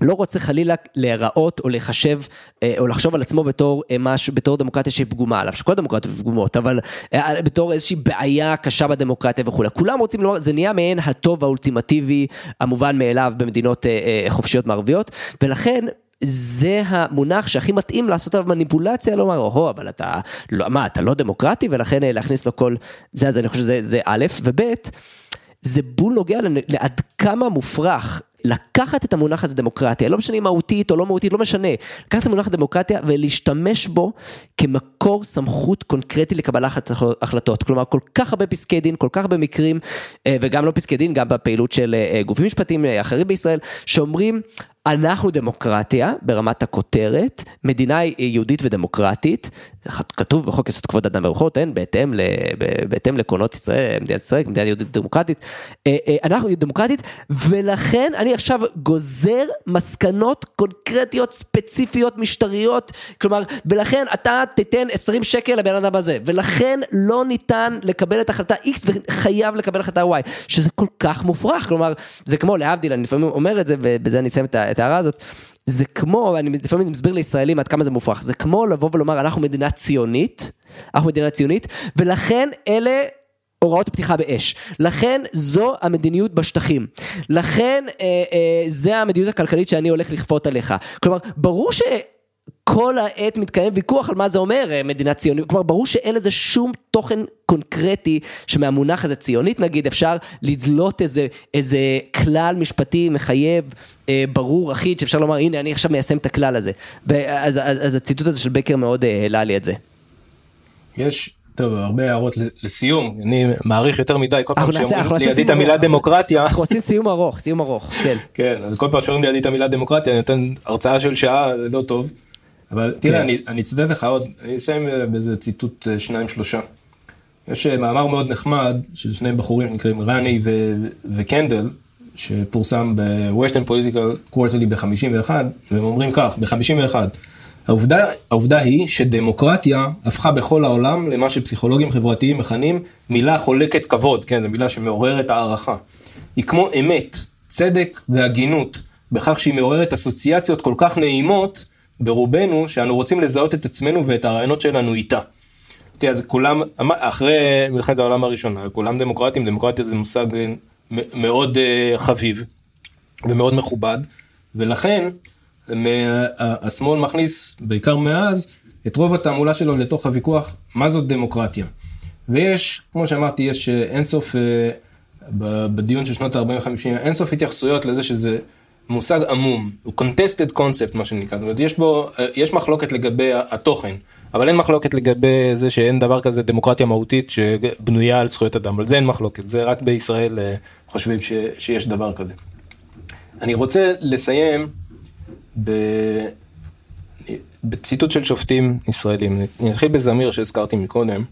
לא רוצה חלילה להיראות או לחשב אה, או לחשוב על עצמו בתור אה, משהו, בתור דמוקרטיה שהיא פגומה עליו, שכל הדמוקרטיות פגומות, אבל אה, בתור איזושהי בעיה קשה בדמוקרטיה וכולי. כולם רוצים לומר, זה נהיה מעין הטוב האולטימטיבי המובן מאליו במדינות חופשיות מערביות, ולכן זה המונח שהכי מתאים לעשות עליו מניפולציה, לומר, או, אבל אתה, לא, מה, אתה לא דמוקרטי, ולכן להכניס לו כל זה, אז אני חושב שזה זה א', וב', זה בול נוגע לעד כמה מופרך לקחת את המונח הזה דמוקרטיה, לא משנה אם מהותית או לא מהותית, לא משנה, לקחת את המונח דמוקרטיה ולהשתמש בו כמקור סמכות קונקרטי לקבלת החלטות. כלומר, כל כך הרבה פסקי דין, כל כך הרבה מקרים, אה, וגם לא פסקי דין, גם בפעילות של אה, גופים משפטיים אה, אחרים בישראל, שאומרים, אנחנו דמוקרטיה ברמת הכותרת, מדינה יהודית ודמוקרטית, כתוב בחוק יסוד כבוד אדם וחירות, אין, בהתאם, ל, בהתאם לעקרונות ישראל, מדינת ישראל, מדינה יהודית ודמוקרטית, אה, אה, אנחנו דמוקרטית, ולכן אני עכשיו גוזר מסקנות קונקרטיות, ספציפיות, משטריות, כלומר, ולכן אתה תיתן 20 שקל לבן אדם הזה, ולכן לא ניתן לקבל את החלטה X וחייב לקבל החלטה Y, שזה כל כך מופרך, כלומר, זה כמו להבדיל, אני לפעמים אומר את זה, ובזה אני אסיים את ה- ההערה הזאת. זה כמו, אני לפעמים מסביר לישראלים עד כמה זה מופרך, זה כמו לבוא ולומר אנחנו מדינה ציונית, אנחנו מדינה ציונית, ולכן אלה הוראות פתיחה באש. לכן זו המדיניות בשטחים. לכן אה, אה, זה המדיניות הכלכלית שאני הולך לכפות עליך. כלומר, ברור ש... כל העת מתקיים ויכוח על מה זה אומר אה, מדינה ציונית, כלומר ברור שאין לזה שום תוכן קונקרטי שמהמונח הזה ציונית נגיד אפשר לדלות איזה, איזה כלל משפטי מחייב אה, ברור אחיד שאפשר לומר הנה אני עכשיו מיישם את הכלל הזה. אז, אז, אז הציטוט הזה של בקר מאוד אה, העלה לי את זה. יש, טוב, הרבה הערות לסיום, אני מעריך יותר מדי, כל פעם שאומרים לידי את המילה. דמוקרטיה, אנחנו עושים סיום ארוך, סיום ארוך, כן. כן, כל פעם שאומרים לידי את המילה דמוקרטיה, אני נותן הרצאה של שעה, זה לא טוב. אבל תראה. אני אני אצטט לך עוד, אני אסיים אה, באיזה ציטוט אה, שניים שלושה. יש אה, מאמר מאוד נחמד של שני בחורים שנקראים רני ו- וקנדל, שפורסם ב-Western Political Quarterly ב-51, והם אומרים כך, ב-51, העובדה, העובדה היא שדמוקרטיה הפכה בכל העולם למה שפסיכולוגים חברתיים מכנים מילה חולקת כבוד, כן, זו מילה שמעוררת הערכה. היא כמו אמת, צדק והגינות, בכך שהיא מעוררת אסוציאציות כל כך נעימות ברובנו, שאנו רוצים לזהות את עצמנו ואת הרעיונות שלנו איתה. תראה, אז כולם, אחרי מלחמת העולם הראשונה, כולם דמוקרטים, דמוקרטיה זה מושג מ- מאוד אה, חביב ומאוד מכובד, ולכן מה- השמאל מכניס, בעיקר מאז, את רוב התעמולה שלו לתוך הוויכוח, מה זאת דמוקרטיה. ויש, כמו שאמרתי, יש אה, אינסוף, אה, בדיון של שנות ה-40-50, אינסוף התייחסויות לזה שזה מושג עמום, הוא contested concept מה שנקרא, זאת אומרת, יש בו, אה, יש מחלוקת לגבי התוכן, אבל אין מחלוקת לגבי זה שאין דבר כזה דמוקרטיה מהותית שבנויה על זכויות אדם, על זה אין מחלוקת, זה רק בישראל אה, חושבים ש, שיש דבר כזה. אני רוצה לסיים ב... בציטוט של שופטים ישראלים, אני אתחיל בזמיר שהזכרתי מקודם,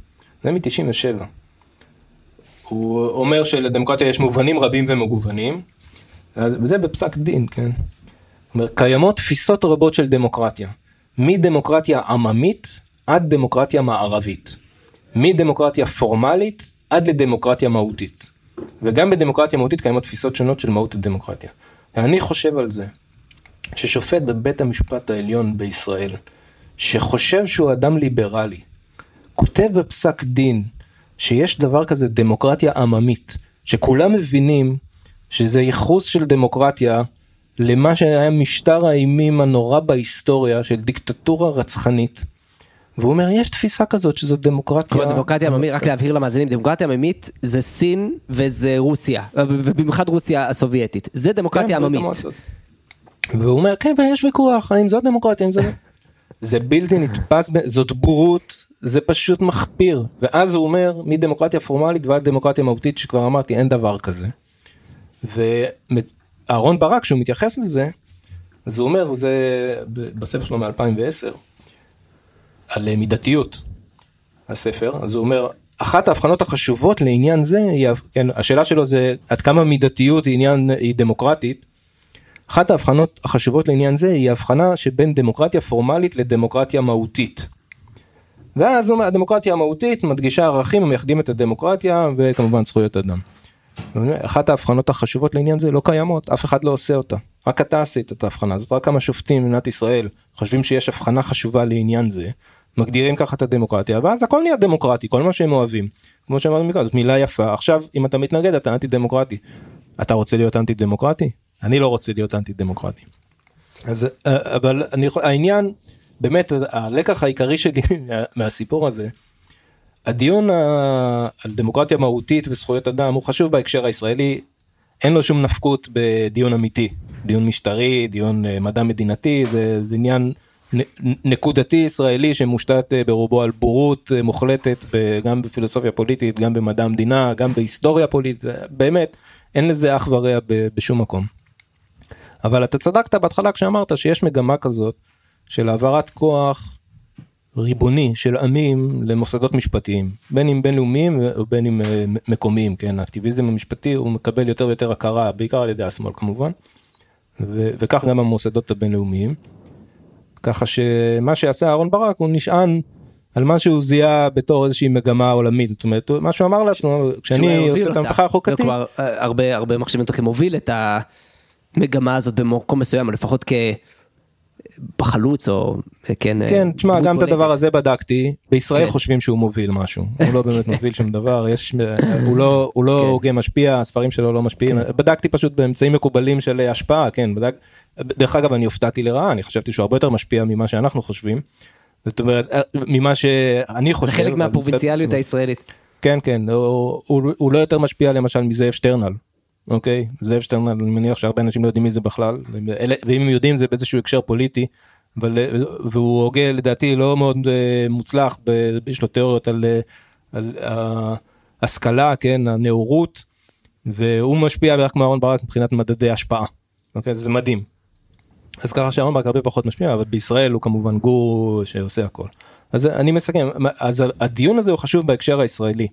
זה מ-97. הוא אומר שלדמוקרטיה יש מובנים רבים ומגוונים, וזה בפסק דין, כן? אומר, קיימות תפיסות רבות של דמוקרטיה, מדמוקרטיה עממית עד דמוקרטיה מערבית, מדמוקרטיה פורמלית עד לדמוקרטיה מהותית. וגם בדמוקרטיה מהותית קיימות תפיסות שונות של מהות הדמוקרטיה. אני חושב על זה, ששופט בבית המשפט העליון בישראל, שחושב שהוא אדם ליברלי, כותב בפסק דין שיש דבר כזה דמוקרטיה עממית, שכולם מבינים שזה ייחוס של דמוקרטיה למה שהיה משטר האימים הנורא בהיסטוריה של דיקטטורה רצחנית. והוא אומר יש תפיסה כזאת שזו דמוקרטיה. כלומר דמוקרטיה עממית, רק להבהיר למאזינים, דמוקרטיה עממית זה סין וזה רוסיה, ובמיוחד רוסיה הסובייטית, זה דמוקרטיה כן, עממית. המועצות. והוא אומר כן ויש ויכוח האם זאת דמוקרטיה אם זאת זה בלתי נתפס זאת בורות זה פשוט מחפיר ואז הוא אומר מדמוקרטיה פורמלית ועד דמוקרטיה מהותית שכבר אמרתי אין דבר כזה. ואהרון ברק כשהוא מתייחס לזה אז הוא אומר זה בספר שלו מ-2010 על אה, מידתיות הספר אז הוא אומר אחת ההבחנות החשובות לעניין זה היא כן השאלה שלו זה עד כמה מידתיות היא עניין היא דמוקרטית. אחת ההבחנות החשובות לעניין זה היא ההבחנה שבין דמוקרטיה פורמלית לדמוקרטיה מהותית. ואז הדמוקרטיה המהותית מדגישה ערכים המייחדים את הדמוקרטיה וכמובן זכויות אדם. אחת ההבחנות החשובות לעניין זה לא קיימות אף אחד לא עושה אותה. רק אתה עשית את ההבחנה הזאת רק כמה שופטים במדינת ישראל חושבים שיש הבחנה חשובה לעניין זה מגדירים ככה את הדמוקרטיה ואז הכל נהיה דמוקרטי כל מה שהם אוהבים. כמו שאמרנו מקודם מילה יפה. עכשיו אם אתה מתנגד אתה אנטי דמוקרטי אתה רוצה להיות אנטי דמוקרטי אני לא רוצה להיות אנטי דמוקרטי. אז אה, אבל אני העניין באמת הלקח העיקרי שלי מה- מהסיפור הזה הדיון על דמוקרטיה מהותית וזכויות אדם הוא חשוב בהקשר הישראלי. אין לו שום נפקות בדיון אמיתי. דיון משטרי דיון אה, מדע מדינתי זה, זה עניין נקודתי ישראלי שמושתת אה, ברובו על בורות אה, מוחלטת גם בפילוסופיה פוליטית גם במדע המדינה גם בהיסטוריה פוליטית. באמת אין לזה אח ורע בשום מקום. אבל אתה צדקת בהתחלה כשאמרת שיש מגמה כזאת של העברת כוח ריבוני של עמים למוסדות משפטיים בין אם בינלאומיים ובין אם אה, מקומיים כן האקטיביזם המשפטי הוא מקבל יותר ויותר הכרה בעיקר על ידי השמאל כמובן ו- וכך גם המוסדות הבינלאומיים. ככה שמה שעשה אהרן ברק הוא נשען על מה שהוא זיהה בתור איזושהי מגמה עולמית זאת אומרת מה שהוא אמר לעצמו כשאני עושה את. המהפכה החוקתית וכבר, אה, הרבה הרבה מחשיבים אותו כמוביל את המגמה הזאת במקום מסוים או לפחות כבחלוץ או אה, כן אה, כן, תשמע, גם את. הדבר הזה בדקתי, בישראל כן. חושבים שהוא מוביל משהו, הוא לא באמת מוביל שום דבר, יש, הוא לא, הוא לא כן. הוגה משפיע, הספרים שלו לא משפיעים, בדקתי פשוט באמצעים מקובלים של השפעה, כן, בדק, דרך אגב אני הופתעתי לרעה, אני חשבתי שהוא הרבה יותר משפיע ממה שאנחנו חושבים, זאת אומרת, אה, ממה שאני חושב, זה חלק מהפרובינציאליות הישראלית. כן כן הוא, הוא, הוא לא יותר משפיע למשל מזאב שטרנל. אוקיי זאב שטרנל אני מניח שהרבה אנשים לא יודעים מי זה בכלל ואם הם יודעים זה באיזשהו הקשר פוליטי. אבל אה, והוא הוגה לדעתי לא מאוד אה, מוצלח יש לו תיאוריות על, אה, על ההשכלה כן הנאורות והוא משפיע בערך כמו אהרן ברק מבחינת מדדי השפעה. אוקיי זה מדהים. אז ככה שאהרן ברק הרבה פחות משפיע אבל בישראל הוא כמובן גור שעושה הכל. אז אני מסכם אז הדיון הזה הוא חשוב בהקשר הישראלי.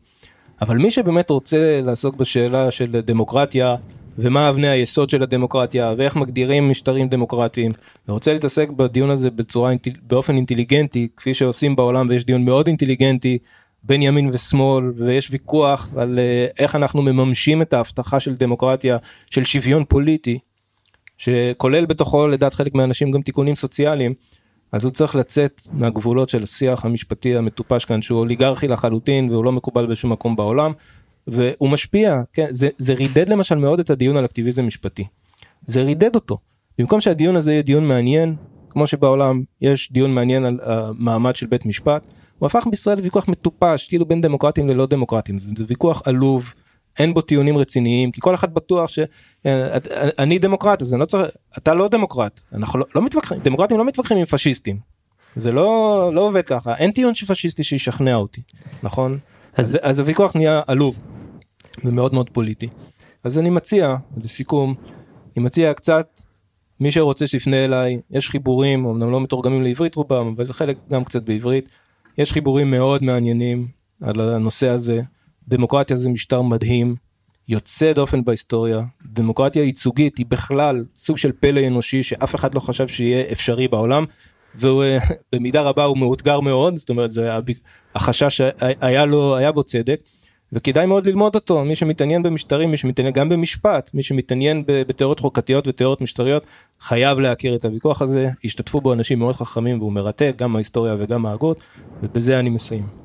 אבל מי שבאמת רוצה לעסוק בשאלה של דמוקרטיה ומה אבני היסוד של הדמוקרטיה ואיך מגדירים משטרים דמוקרטיים ורוצה להתעסק בדיון הזה בצורה באופן אינטליגנטי כפי שעושים בעולם ויש דיון מאוד אינטליגנטי בין ימין ושמאל ויש ויכוח על אה, איך אנחנו מממשים את ההבטחה של דמוקרטיה של שוויון פוליטי שכולל בתוכו לדעת חלק מהאנשים גם תיקונים סוציאליים אז הוא צריך לצאת מהגבולות של השיח המשפטי המטופש כאן שהוא אוליגרכי לחלוטין והוא לא מקובל בשום מקום בעולם. והוא משפיע כן זה, זה רידד למשל מאוד את הדיון על אקטיביזם משפטי. זה רידד אותו. במקום שהדיון הזה יהיה דיון מעניין כמו שבעולם יש דיון מעניין על המעמד של בית משפט הוא הפך בישראל לוויכוח מטופש כאילו בין דמוקרטים ללא דמוקרטים. זה, ויכוח עלוב אין בו טיעונים רציניים כי כל אחד בטוח שאני דמוקרט אז אני לא צריך אתה לא דמוקרט. אנחנו לא, לא מתווכחים דמוקרטים לא מתווכחים עם פשיסטים. זה לא לא עובד ככה. אין טיעון פשיסטי שישכנע אותי נכון? אז, אז הוויכוח נהיה עלוב ומאוד מאוד פוליטי. אז אני מציע לסיכום אני מציע קצת מי שרוצה שיפנה אליי יש חיבורים אמנם לא מתורגמים לעברית רובם אבל חלק גם קצת בעברית יש חיבורים מאוד מעניינים על הנושא הזה דמוקרטיה זה משטר מדהים יוצא דופן בהיסטוריה. דמוקרטיה ייצוגית היא בכלל סוג של פלא אנושי שאף אחד לא חשב שיהיה אפשרי בעולם ובמידה רבה הוא מאותגר מאוד זאת אומרת זה החשש היה לו היה בו צדק וכדאי מאוד ללמוד אותו. מי שמתעניין במשטרים מי שמתעניין גם במשפט מי שמתעניין בתיאוריות חוקתיות ותיאוריות משטריות חייב להכיר את הוויכוח הזה. השתתפו בו אנשים מאוד חכמים והוא מרתק גם ההיסטוריה וגם ההגות ובזה אני מסיים.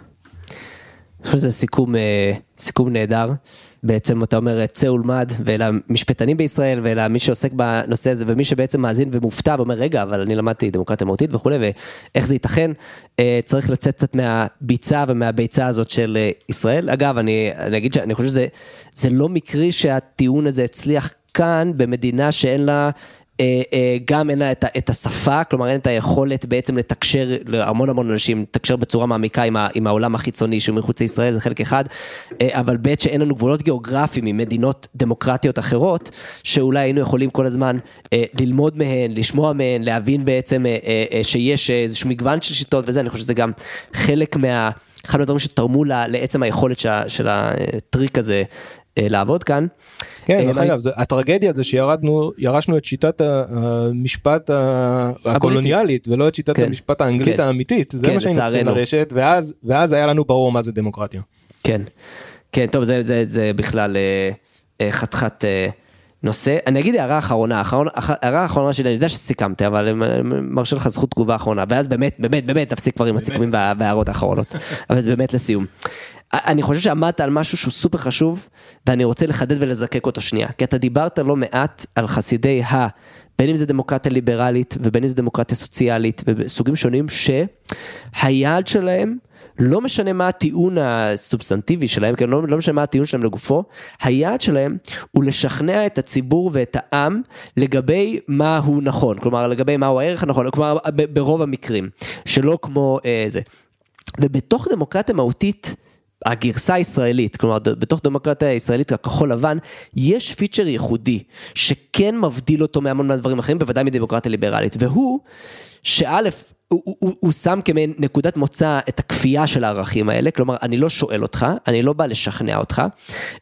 זה סיכום אה, סיכום נהדר. בעצם אתה אומר צא ולמד ולמשפטנים בישראל ולמי שעוסק בנושא הזה ומי שבעצם מאזין ומופתע ואומר רגע אבל אני למדתי דמוקרטיה מהותית וכולי ואיך זה ייתכן? אה, צריך לצאת קצת מהביצה ומהביצה הזאת של אה, ישראל. אגב אני, אני אגיד שאני חושב שזה זה לא מקרי שהטיעון הזה הצליח כאן במדינה שאין לה גם אין לה את, את השפה, כלומר אין את היכולת בעצם לתקשר להמון המון אנשים, לתקשר בצורה מעמיקה עם, ה, עם העולם החיצוני שהוא מחוץ לישראל, זה חלק אחד, אה, אבל בעת שאין לנו גבולות גיאוגרפיים ממדינות דמוקרטיות אחרות, שאולי היינו יכולים כל הזמן ללמוד מהן, לשמוע מהן, להבין בעצם שיש איזשהו מגוון של שיטות וזה, אני חושב שזה גם חלק מה... אחד מהדברים שתרמו לעצם היכולת של הטריק הזה לעבוד כאן. כן, דרך אגב, הטרגדיה זה שירדנו, ירשנו את שיטת המשפט הקולוניאלית ולא את שיטת כן, המשפט האנגלית כן. האמיתית, זה מה שהיינו צריכים לרשת, ואז היה לנו ברור מה זה דמוקרטיה. כן, כן, טוב, זה בכלל אה, אה, חתיכת אה, נושא. אני אגיד הערה אחרונה, הערה אחרונה שלי, אני יודע שסיכמת, אבל מרשה לך זכות תגובה אחרונה, ואז באמת, באמת, באמת, תפסיק כבר עם הסיכומים וההערות האחרונות, אבל זה באמת לסיום. אני חושב שעמדת על משהו שהוא סופר חשוב, ואני רוצה לחדד ולזקק אותו שנייה. כי אתה דיברת לא מעט על חסידי ה... בין אם זה דמוקרטיה ליברלית ובין אם זה דמוקרטיה סוציאלית וסוגים שונים שהיעד שלהם לא משנה מה הטיעון הסובסנטיבי שלהם, כן, לא, לא משנה מה הטיעון שלהם לגופו, היעד שלהם הוא לשכנע את הציבור ואת העם לגבי מה הוא נכון, כלומר לגבי מהו הערך הנכון, כלומר ברוב המקרים, שלא כמו אה, זה. ובתוך דמוקרטיה מהותית, הגרסה הישראלית, כלומר בתוך דמוקרטיה הישראלית הכחול לבן, יש פיצ'ר ייחודי שכן מבדיל אותו מהמון מהדברים אחרים, בוודאי מדמוקרטיה ליברלית, והוא שא', הוא, הוא, הוא, שם כמעין נקודת מוצא את הכפייה של הערכים האלה, כלומר אני לא שואל אותך, אני לא בא לשכנע אותך,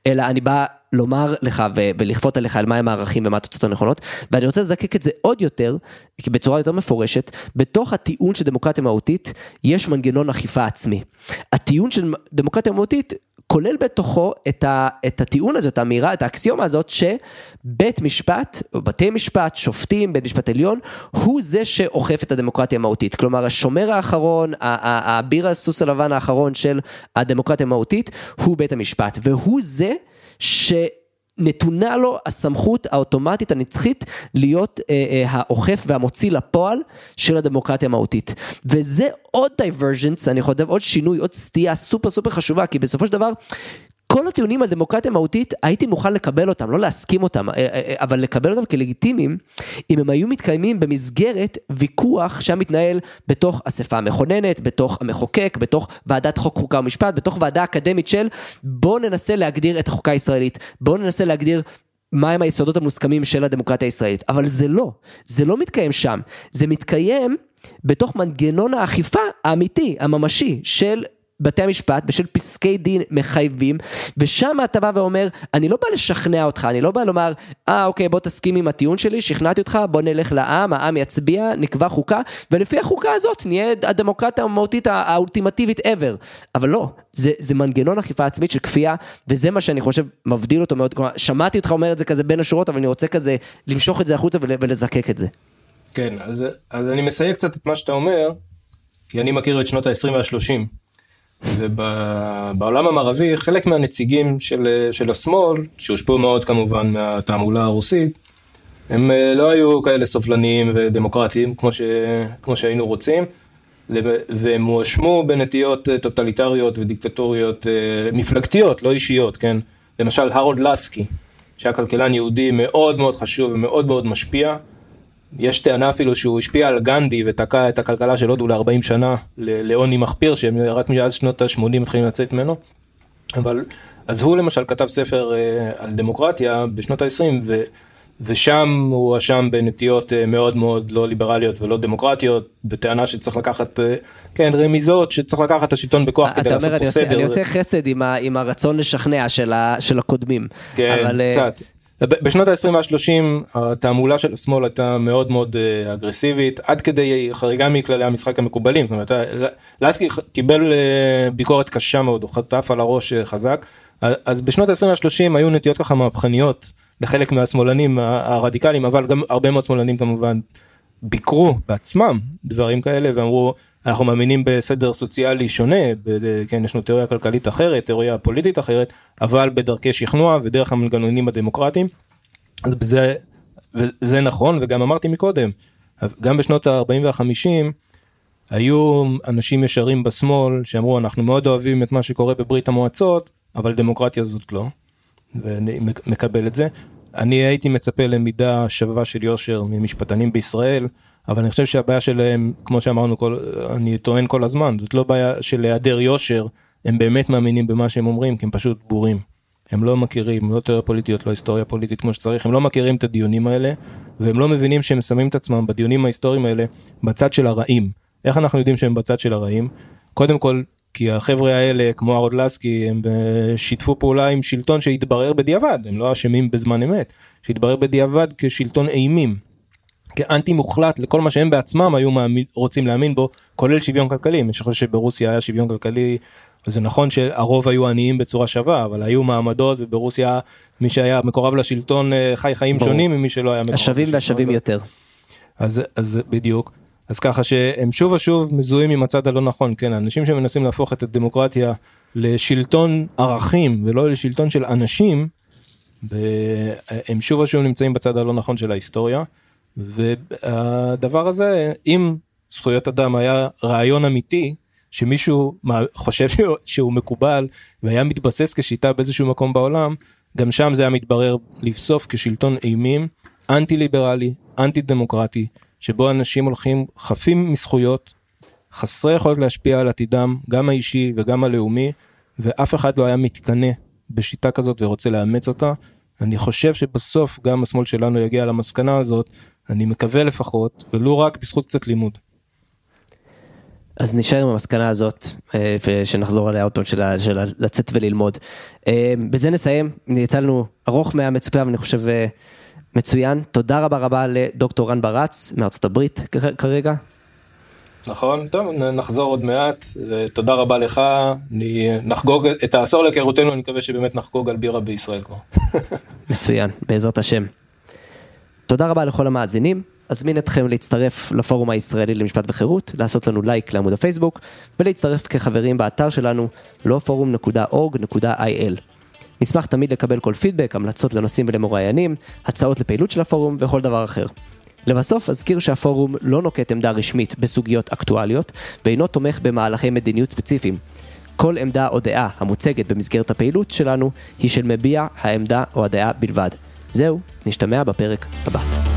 אלא אני בא לומר לך ולכפות עליך על מהם הערכים ומה התוצאות הנכונות, ואני רוצה לזקק את זה עוד יותר, בצורה יותר מפורשת, בתוך הטיעון של דמוקרטיה מהותית, יש מנגנון אכיפה עצמי. הטיעון של דמוקרטיה מהותית כולל בתוכו את, ה, את הטיעון הזה, את האמירה, את האקסיומה הזאת, שבית משפט, או בתי משפט, שופטים, בית משפט עליון, הוא זה שאוכף את הדמוקרטיה המהותית. כלומר, השומר האחרון, האביר הסוס הלבן האחרון של הדמוקרטיה המהותית, הוא בית המשפט, והוא זה ש... נתונה לו הסמכות האוטומטית הנצחית להיות אה, אה, האוכף והמוציא לפועל של הדמוקרטיה המהותית. וזה עוד divergence, אני חושב עוד שינוי, עוד סטייה super super חשובה, כי בסופו של דבר כל הטיעונים על דמוקרטיה מהותית, הייתי מוכן לקבל אותם, לא להסכים אותם, אה, אה, אה, אבל לקבל אותם כלגיטימיים, אם הם היו מתקיימים במסגרת ויכוח שהיה מתנהל בתוך אספה המכוננת, בתוך המחוקק, בתוך ועדת חוק חוקה ומשפט, בתוך ועדה אקדמית של בואו ננסה להגדיר את החוקה הישראלית, בואו ננסה להגדיר מהם היסודות המוסכמים של הדמוקרטיה הישראלית, אבל זה לא, זה לא מתקיים שם, זה מתקיים בתוך מנגנון האכיפה האמיתי, הממשי, של בתי המשפט בשל פסקי דין מחייבים ושם אתה בא ואומר אני לא בא לשכנע אותך אני לא בא לומר אה אוקיי בוא תסכים עם הטיעון שלי שכנעתי אותך בוא נלך לעם העם יצביע נקבע חוקה ולפי החוקה הזאת נהיה הדמוקרטיה המהותית האולטימטיבית ever אבל לא זה, זה מנגנון אכיפה עצמית של כפייה וזה מה שאני חושב מבדיל אותו מאוד כלומר שמעתי אותך אומר את זה כזה בין השורות אבל אני רוצה כזה למשוך את זה החוצה ולזקק את זה. כן אז, אז אני מסייג קצת את מה שאתה אומר כי אני מכיר את שנות ה-20 וה-30. ובעולם המערבי חלק מהנציגים של, של השמאל, שהושפעו מאוד כמובן מהתעמולה הרוסית, הם אה, לא היו כאלה סובלניים ודמוקרטיים כמו, ש, כמו שהיינו רוצים, והם הואשמו בנטיות אה, טוטליטריות ודיקטטוריות אה, מפלגתיות, לא אישיות, כן? למשל הרולד לסקי, שהיה כלכלן יהודי מאוד מאוד חשוב ומאוד מאוד משפיע. יש טענה אפילו שהוא השפיע על גנדי ותקע את הכלכלה של הודו ל-40 שנה לעוני מחפיר שהם רק מאז שנות ה-80 מתחילים לצאת ממנו. אבל אז הוא למשל כתב ספר על דמוקרטיה בשנות ה-20 ושם הוא הואשם בנטיות אה, מאוד מאוד לא ליברליות ולא דמוקרטיות, בטענה שצריך לקחת, אה, כן, רמיזות, שצריך לקחת את השלטון בכוח כדי לעשות פה סדר. אני עושה חסד עם, ה, עם הרצון לשכנע של, ה, של הקודמים. כן, אבל, אה, קצת. בשנות ה-20 וה-30 התעמולה של השמאל הייתה מאוד מאוד אגרסיבית, עד כדי חריגה מכללי המשחק המקובלים. זאת אומרת, לסקי קיבל ביקורת קשה מאוד, הוא חטף על הראש חזק. אז בשנות ה-20 וה-30 היו נטיות ככה מהפכניות. לחלק מהשמאלנים הרדיקליים אבל גם הרבה מאוד שמאלנים כמובן ביקרו בעצמם דברים כאלה ואמרו אנחנו מאמינים בסדר סוציאלי שונה כן יש לנו תיאוריה כלכלית אחרת תיאוריה פוליטית אחרת אבל בדרכי שכנוע ודרך המנגנונים הדמוקרטיים. אז בזה זה נכון וגם אמרתי מקודם גם בשנות ה-40 וה-50 היו אנשים ישרים בשמאל שאמרו אנחנו מאוד אוהבים את מה שקורה בברית המועצות אבל דמוקרטיה זאת לא. ואני מקבל את זה. אני הייתי מצפה למידה שווה של יושר ממשפטנים בישראל, אבל אני חושב שהבעיה שלהם, כמו שאמרנו, כל, אני טוען כל הזמן, זאת לא בעיה של היעדר יושר, הם באמת מאמינים במה שהם אומרים, כי הם פשוט בורים. הם לא מכירים, לא תיאוריה פוליטיות, לא היסטוריה פוליטית כמו שצריך, הם לא מכירים את הדיונים האלה, והם לא מבינים שהם שמים את עצמם בדיונים ההיסטוריים האלה בצד של הרעים. איך אנחנו יודעים שהם בצד של הרעים? קודם כל, כי החבר'ה האלה כמו הרודלסקי הם אה, שיתפו פעולה עם שלטון שהתברר בדיעבד הם לא אשמים בזמן אמת שהתברר בדיעבד כשלטון אימים. כאנטי מוחלט לכל מה שהם בעצמם היו מאמין, רוצים להאמין בו כולל שוויון כלכלי. אני חושב שברוסיה היה שוויון כלכלי וזה נכון שהרוב היו עניים בצורה שווה אבל היו מעמדות וברוסיה מי שהיה מקורב לשלטון אה, חי חיים בוא. שונים ממי שלא היה מקורב השווים והשווים יותר. אז אז בדיוק. אז ככה שהם שוב ושוב מזוהים עם הצד הלא נכון, כן, אנשים שמנסים להפוך את הדמוקרטיה לשלטון ערכים ולא לשלטון של אנשים, הם שוב ושוב נמצאים בצד הלא נכון של ההיסטוריה, והדבר הזה, אם זכויות אדם היה רעיון אמיתי, שמישהו חושב שהוא מקובל והיה מתבסס כשיטה באיזשהו מקום בעולם, גם שם זה היה מתברר לבסוף כשלטון אימים, אנטי ליברלי, אנטי דמוקרטי, שבו אנשים הולכים חפים מזכויות, חסרי יכולת להשפיע על עתידם, גם האישי וגם הלאומי, ואף אחד לא היה מתקנא בשיטה כזאת ורוצה לאמץ אותה. אני חושב שבסוף גם השמאל שלנו יגיע למסקנה הזאת, אני מקווה לפחות, ולו רק בזכות קצת לימוד. אז נשאר עם המסקנה הזאת, אה, ושנחזור עליה עוד פעם, של, של לצאת וללמוד. אה, בזה נסיים, יצא לנו ארוך מהמצופה, אבל אני חושב אה, מצוין, תודה רבה רבה לדוקטור רן ברץ מארצות הברית כרגע. נכון, טוב, נחזור עוד מעט, תודה רבה לך, אני נחגוג את העשור להיכרותנו, אני מקווה שבאמת נחגוג על בירה בישראל כבר. מצוין, בעזרת השם. תודה רבה לכל המאזינים, אזמין אתכם להצטרף לפורום הישראלי למשפט וחירות, לעשות לנו לייק לעמוד הפייסבוק, ולהצטרף כחברים באתר שלנו, לא פורום.org.il. נשמח תמיד לקבל כל פידבק, המלצות לנושאים ולמוראיינים, הצעות לפעילות של הפורום וכל דבר אחר. לבסוף אזכיר שהפורום לא נוקט עמדה רשמית בסוגיות אקטואליות ואינו תומך במהלכי מדיניות ספציפיים. כל עמדה או דעה המוצגת במסגרת הפעילות שלנו היא של מביע העמדה או הדעה בלבד. זהו, נשתמע בפרק הבא.